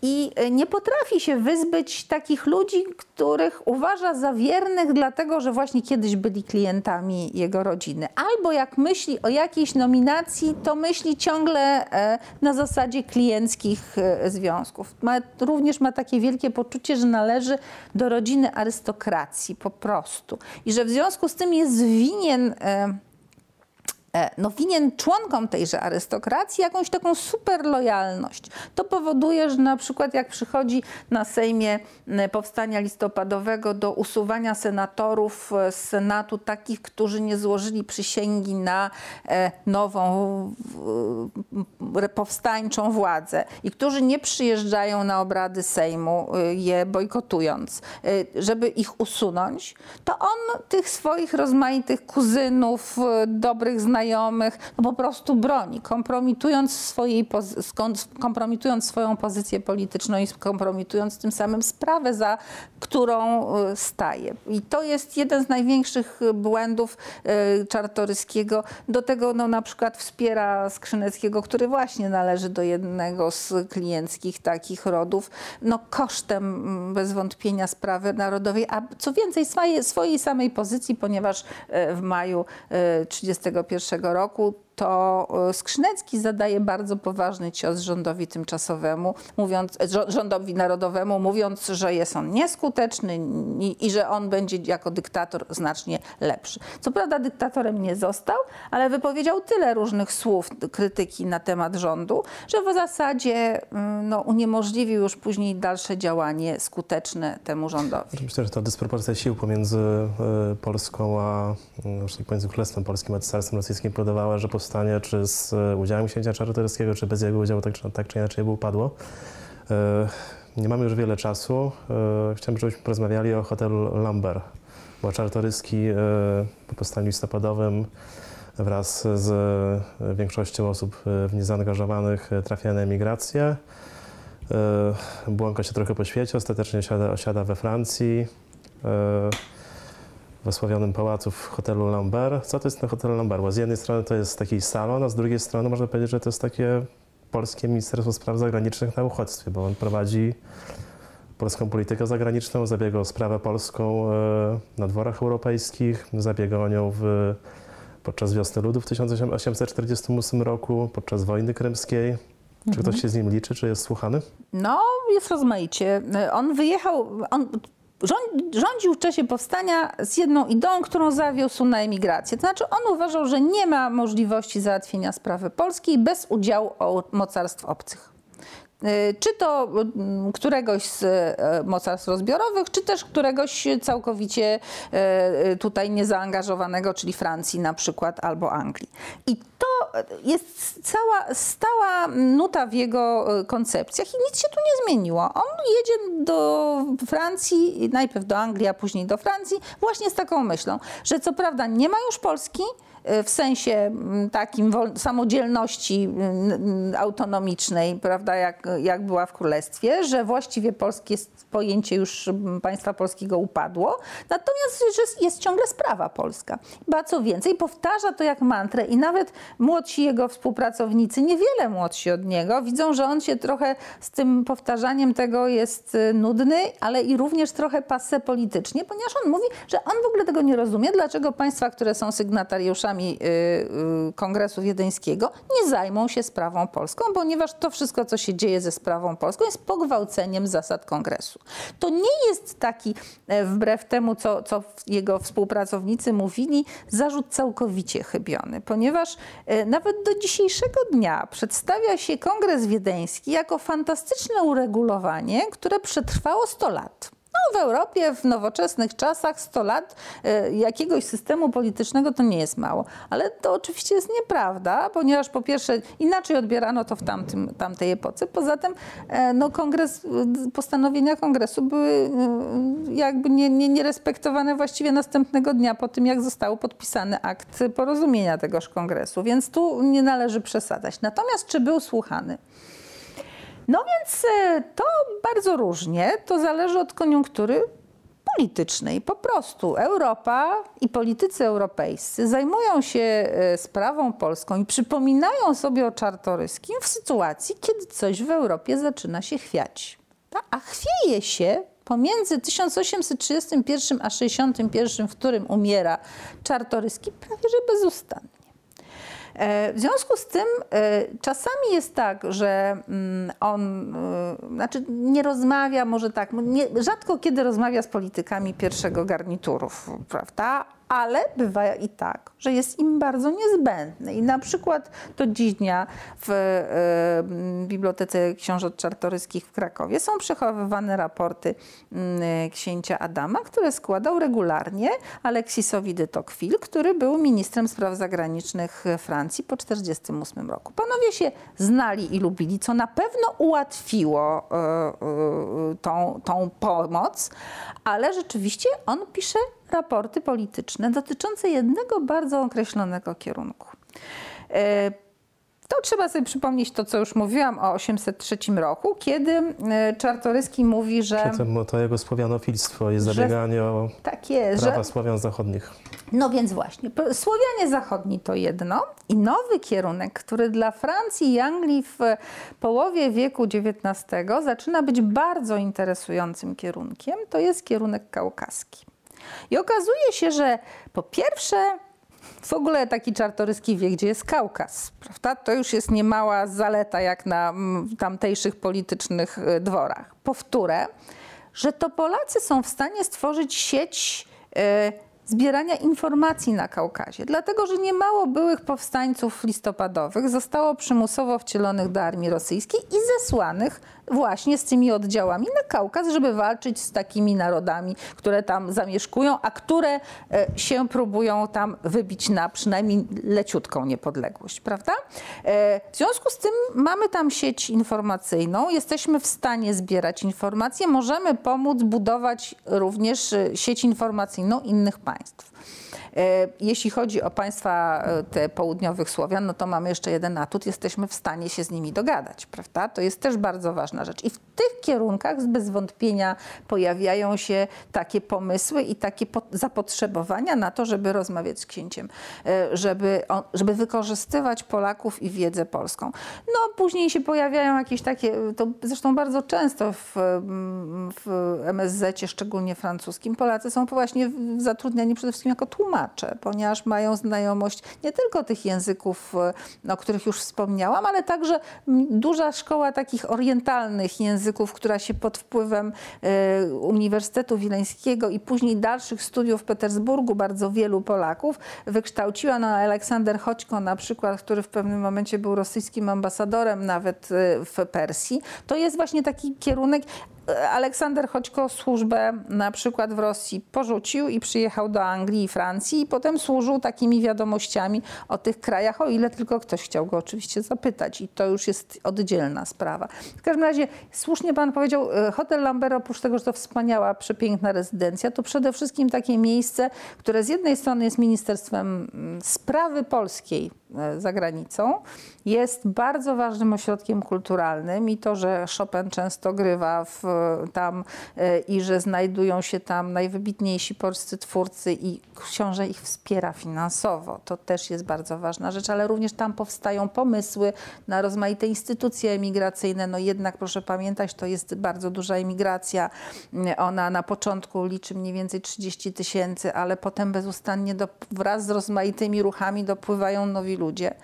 I e, nie potrafi się wyzbyć takich ludzi, których uważa za wiernych, dlatego że właśnie kiedyś byli klientami jego rodziny. Albo jak myśli o jakiejś nominacji, to myśli ciągle e, na zasadzie klienckich e, związków. Ma, również ma takie wielkie poczucie, że należy do rodziny arystokracji po prostu. I że w związku z tym jest winien. E, no, winien członkom tejże arystokracji jakąś taką super lojalność. To powoduje, że na przykład jak przychodzi na Sejmie Powstania Listopadowego do usuwania senatorów e, z Senatu, takich, którzy nie złożyli przysięgi na e, nową powstańczą władzę i którzy nie przyjeżdżają na obrady Sejmu, je bojkotując, żeby ich usunąć, to on tych swoich rozmaitych kuzynów, dobrych znajomych, znajomych, no po prostu broni, kompromitując, swojej kompromitując swoją pozycję polityczną i kompromitując tym samym sprawę, za którą y, staje. I to jest jeden z największych y, błędów y, Czartoryskiego. Do tego no, na przykład wspiera Skrzyneckiego, który właśnie należy do jednego z klienckich takich rodów, no kosztem mm, bez wątpienia sprawy narodowej, a co więcej swojej, swojej samej pozycji, ponieważ w maju 31 roku to e, Skrzynecki zadaje bardzo poważny cios rządowi tymczasowemu, mówiąc, rządowi narodowemu, mówiąc, że jest on nieskuteczny i, i że on będzie jako dyktator znacznie lepszy. Co prawda dyktatorem nie został, ale wypowiedział tyle różnych słów krytyki na temat rządu, że w zasadzie mm, no, uniemożliwił już później dalsze działanie skuteczne temu rządowi. Myślę, że ta dysproporcja sił pomiędzy e, Polską a mm, tak powiem, Królestwem Polskim a Cesarstwem Rosyjskim powodowała, że powstanie czy z e, udziałem księcia Czartoryskiego, czy bez jego udziału, tak, czy- tak czy inaczej by upadło. E, Nie mamy już wiele czasu. E, Chciałbym, żebyśmy porozmawiali o hotelu Lambert, bo Czartoryski po powstaniu listopadowym wraz z większością osób w nie zaangażowanych trafia na emigrację. Błąka się trochę po świecie, ostatecznie osiada, osiada we Francji, e, w osławionym pałacu w hotelu Lambert. Co to jest ten hotel Lambert? Bo z jednej strony to jest taki salon, a z drugiej strony można powiedzieć, że to jest takie polskie Ministerstwo Spraw Zagranicznych na uchodźstwie, bo on prowadzi polską politykę zagraniczną, zabiega o sprawę polską e, na dworach europejskich, zabiega o nią w podczas Wiosny Ludu w 1848 roku, podczas wojny krymskiej. Czy ktoś się z nim liczy, czy jest słuchany? No, jest rozmaicie. On wyjechał, on rządził w czasie powstania z jedną ideą, którą zawiózł na emigrację. To znaczy on uważał, że nie ma możliwości załatwienia sprawy polskiej bez udziału mocarstw obcych. Y, Czy to mm, któregoś z e, mocarstw rozbiorowych, czy też któregoś całkowicie e, tutaj niezaangażowanego, czyli Francji na przykład albo Anglii. I to jest cała stała nuta w jego e, koncepcjach i nic się tu nie zmieniło. On jedzie do Francji, najpierw do Anglii, a później do Francji, właśnie z taką myślą, że co prawda nie ma już Polski, e, w sensie mm, takim samodzielności mm, mm, autonomicznej, prawda, jak, jak była w Królestwie, że właściwie polskie pojęcie już państwa polskiego upadło, natomiast jest- jest ciągle sprawa polska. Ba co więcej, powtarza to jak mantrę i nawet młodsi jego współpracownicy, niewiele młodsi od niego, widzą, że on się trochę z tym powtarzaniem tego jest y, nudny, ale i również trochę passe politycznie, ponieważ on mówi, że on w ogóle tego nie rozumie, dlaczego państwa, które są sygnatariuszami y, y, Kongresu Wiedeńskiego, nie zajmą się sprawą polską, ponieważ to wszystko, co się dzieje ze sprawą polską, jest pogwałceniem zasad Kongresu. To nie jest taki, e, wbrew temu, co, co jego współpracownicy mówili, zarzut całkowicie chybiony, ponieważ e, nawet do dzisiejszego dnia przedstawia się Kongres Wiedeński jako fantastyczne uregulowanie, które przetrwało 100 lat. No, w Europie w nowoczesnych czasach 100 lat e, jakiegoś systemu politycznego to nie jest mało. Ale to oczywiście jest nieprawda, ponieważ po pierwsze inaczej odbierano to w tamtym, tamtej epoce. Poza tym e, no, kongres, e, postanowienia kongresu były jakby nie, nie, nierespektowane właściwie następnego dnia po tym, jak został podpisany akt porozumienia tegoż kongresu. Więc tu nie należy przesadzać. Natomiast czy był słuchany? No więc e, to bardzo różnie, to zależy od koniunktury politycznej. Po prostu Europa i politycy europejscy zajmują się e, sprawą polską i przypominają sobie o Czartoryskim w sytuacji, kiedy coś w Europie zaczyna się chwiać. A chwieje się pomiędzy 1831 a 61, w którym umiera Czartoryski, prawie że bezustannie. E, W związku z tym e, czasami jest tak, że mm, on, e, znaczy nie rozmawia, może tak, nie, rzadko kiedy rozmawia z politykami pierwszego garniturów, prawda? Ale bywa i tak, że jest im bardzo niezbędny. I na przykład do dziś dnia w m, Bibliotece Książąt Czartoryskich w Krakowie są przechowywane raporty mm, księcia Adama, które składał regularnie Aleksisowi de Tocqueville, który był ministrem spraw zagranicznych Francji po 1948 roku. Panowie się znali i lubili, co na pewno ułatwiło e, tą, tą pomoc, ale rzeczywiście on pisze raporty polityczne dotyczące jednego bardzo określonego kierunku. E, to trzeba sobie przypomnieć to, co już mówiłam o 803 roku, kiedy e, Czartoryski mówi, że Przy tym to jego słowianofilstwo i zabieganie o tak jest, prawa że Słowian zachodnich. no więc właśnie, Słowianie Zachodni to jedno i nowy kierunek, który dla Francji i Anglii w połowie wieku XIX zaczyna być bardzo interesującym kierunkiem, to jest kierunek kaukaski. I okazuje się, że po pierwsze w ogóle taki czartoryski wie, gdzie jest Kaukaz, prawda? To już jest niemała zaleta jak na mm, tamtejszych politycznych y, dworach. Powtórę, że to Polacy są w stanie stworzyć sieć y, zbierania informacji na Kaukazie, dlatego że niemało byłych powstańców listopadowych zostało przymusowo wcielonych do armii rosyjskiej i zesłanych właśnie z tymi oddziałami na Kaukaz, żeby walczyć z takimi narodami, które tam zamieszkują, a które e, się próbują tam wybić na przynajmniej leciutką niepodległość, prawda? E, W związku z tym mamy tam sieć informacyjną, jesteśmy w stanie zbierać informacje, możemy pomóc budować również e, sieć informacyjną innych państw. E, Jeśli chodzi o państwa e, te południowych Słowian, no to mamy jeszcze jeden atut, jesteśmy w stanie się z nimi dogadać, prawda? To jest też bardzo ważna rzecz. I w tych kierunkach bez wątpienia pojawiają się takie pomysły i takie po- zapotrzebowania na to, żeby rozmawiać z księciem, e, żeby, on, żeby wykorzystywać Polaków i wiedzę polską. No później się pojawiają jakieś takie, to zresztą bardzo często w, mm, w MSZ, szczególnie francuskim, Polacy są właśnie zatrudniani przede wszystkim jako tłumacze. ponieważ mają znajomość nie tylko tych języków, e, o których już wspomniałam, ale także duża szkoła takich orientalnych języków, która się pod wpływem e, Uniwersytetu Wileńskiego i później dalszych studiów w Petersburgu bardzo wielu Polaków wykształciła. No, Aleksander Chodźko na przykład, który w pewnym momencie był rosyjskim ambasadorem nawet e, w Persji. To jest właśnie taki kierunek. Aleksander Chodźko służbę na przykład w Rosji porzucił i przyjechał do Anglii i Francji i potem służył takimi wiadomościami o tych krajach, o ile tylko ktoś chciał go oczywiście zapytać i to już jest oddzielna sprawa. W każdym razie słusznie pan powiedział, e, Hotel Lambert oprócz tego, że to wspaniała, przepiękna rezydencja, to przede wszystkim takie miejsce, które z jednej strony jest Ministerstwem mm, Sprawy Polskiej za granicą, jest bardzo ważnym ośrodkiem kulturalnym i to, że Chopin często grywa w, tam e, i że znajdują się tam najwybitniejsi polscy twórcy i książę ich wspiera finansowo. To też jest bardzo ważna rzecz, ale również tam powstają pomysły na rozmaite instytucje emigracyjne. No jednak proszę pamiętać, to jest bardzo duża emigracja. Ona na początku liczy mniej więcej 30 tysięcy, ale potem bezustannie do, wraz z rozmaitymi ruchami dopływają nowi ludzie. E,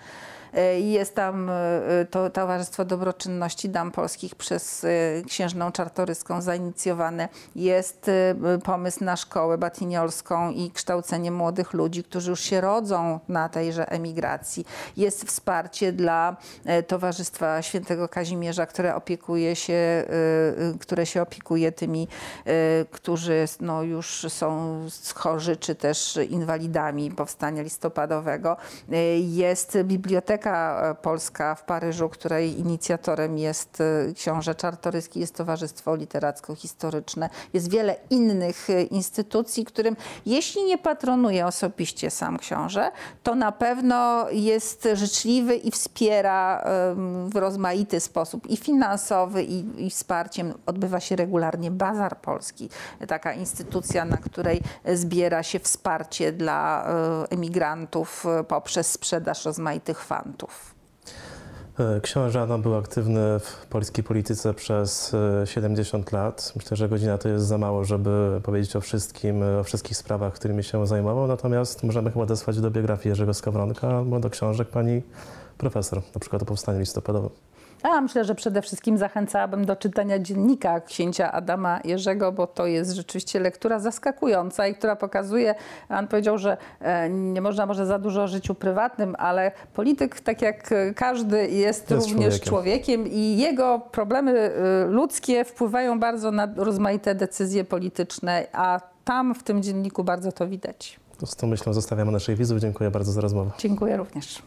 Jest tam e, to Towarzystwo Dobroczynności Dam Polskich przez e, księżną czartoryską zainicjowane. Jest e, pomysł na szkołę batiniolską i kształcenie młodych ludzi, którzy już się rodzą na tejże emigracji. Jest wsparcie dla e, Towarzystwa Świętego Kazimierza, które opiekuje się, e, e, które się opiekuje tymi, e, którzy no, już są chorzy czy też inwalidami powstania listopadowego. E, Jest Biblioteka e, Polska w Paryżu, której inicjatorem jest e, książę Czartoryski, jest Towarzystwo Literacko-Historyczne. Jest wiele innych e, instytucji, którym jeśli nie patronuje osobiście sam książę, to na pewno jest życzliwy i wspiera w rozmaity sposób i finansowy, i, i wsparciem. Odbywa się regularnie Bazar Polski, taka instytucja, na której zbiera się wsparcie dla emigrantów poprzez sprzedaż rozmaitych fantów. E, Książę Adam był aktywny w polskiej polityce przez e, 70 lat. Myślę, że godzina to jest za mało, żeby powiedzieć o wszystkim, e, o wszystkich sprawach, którymi się zajmował. Natomiast możemy chyba odesłać do biografii Jerzego Skowronka albo do książek pani profesor, na przykład o powstaniu listopadowym. A myślę, że przede wszystkim zachęcałabym do czytania dziennika księcia Adama Jerzego, bo to jest rzeczywiście lektura zaskakująca i która pokazuje, on powiedział, że e, nie można może za dużo o życiu prywatnym, ale polityk, tak jak każdy, jest, Jest również człowiekiem. człowiekiem i jego problemy e, ludzkie wpływają bardzo na rozmaite decyzje polityczne, a tam w tym dzienniku bardzo to widać. Z tą myślą zostawiamy naszych widzów. Dziękuję bardzo za rozmowę. Dziękuję również.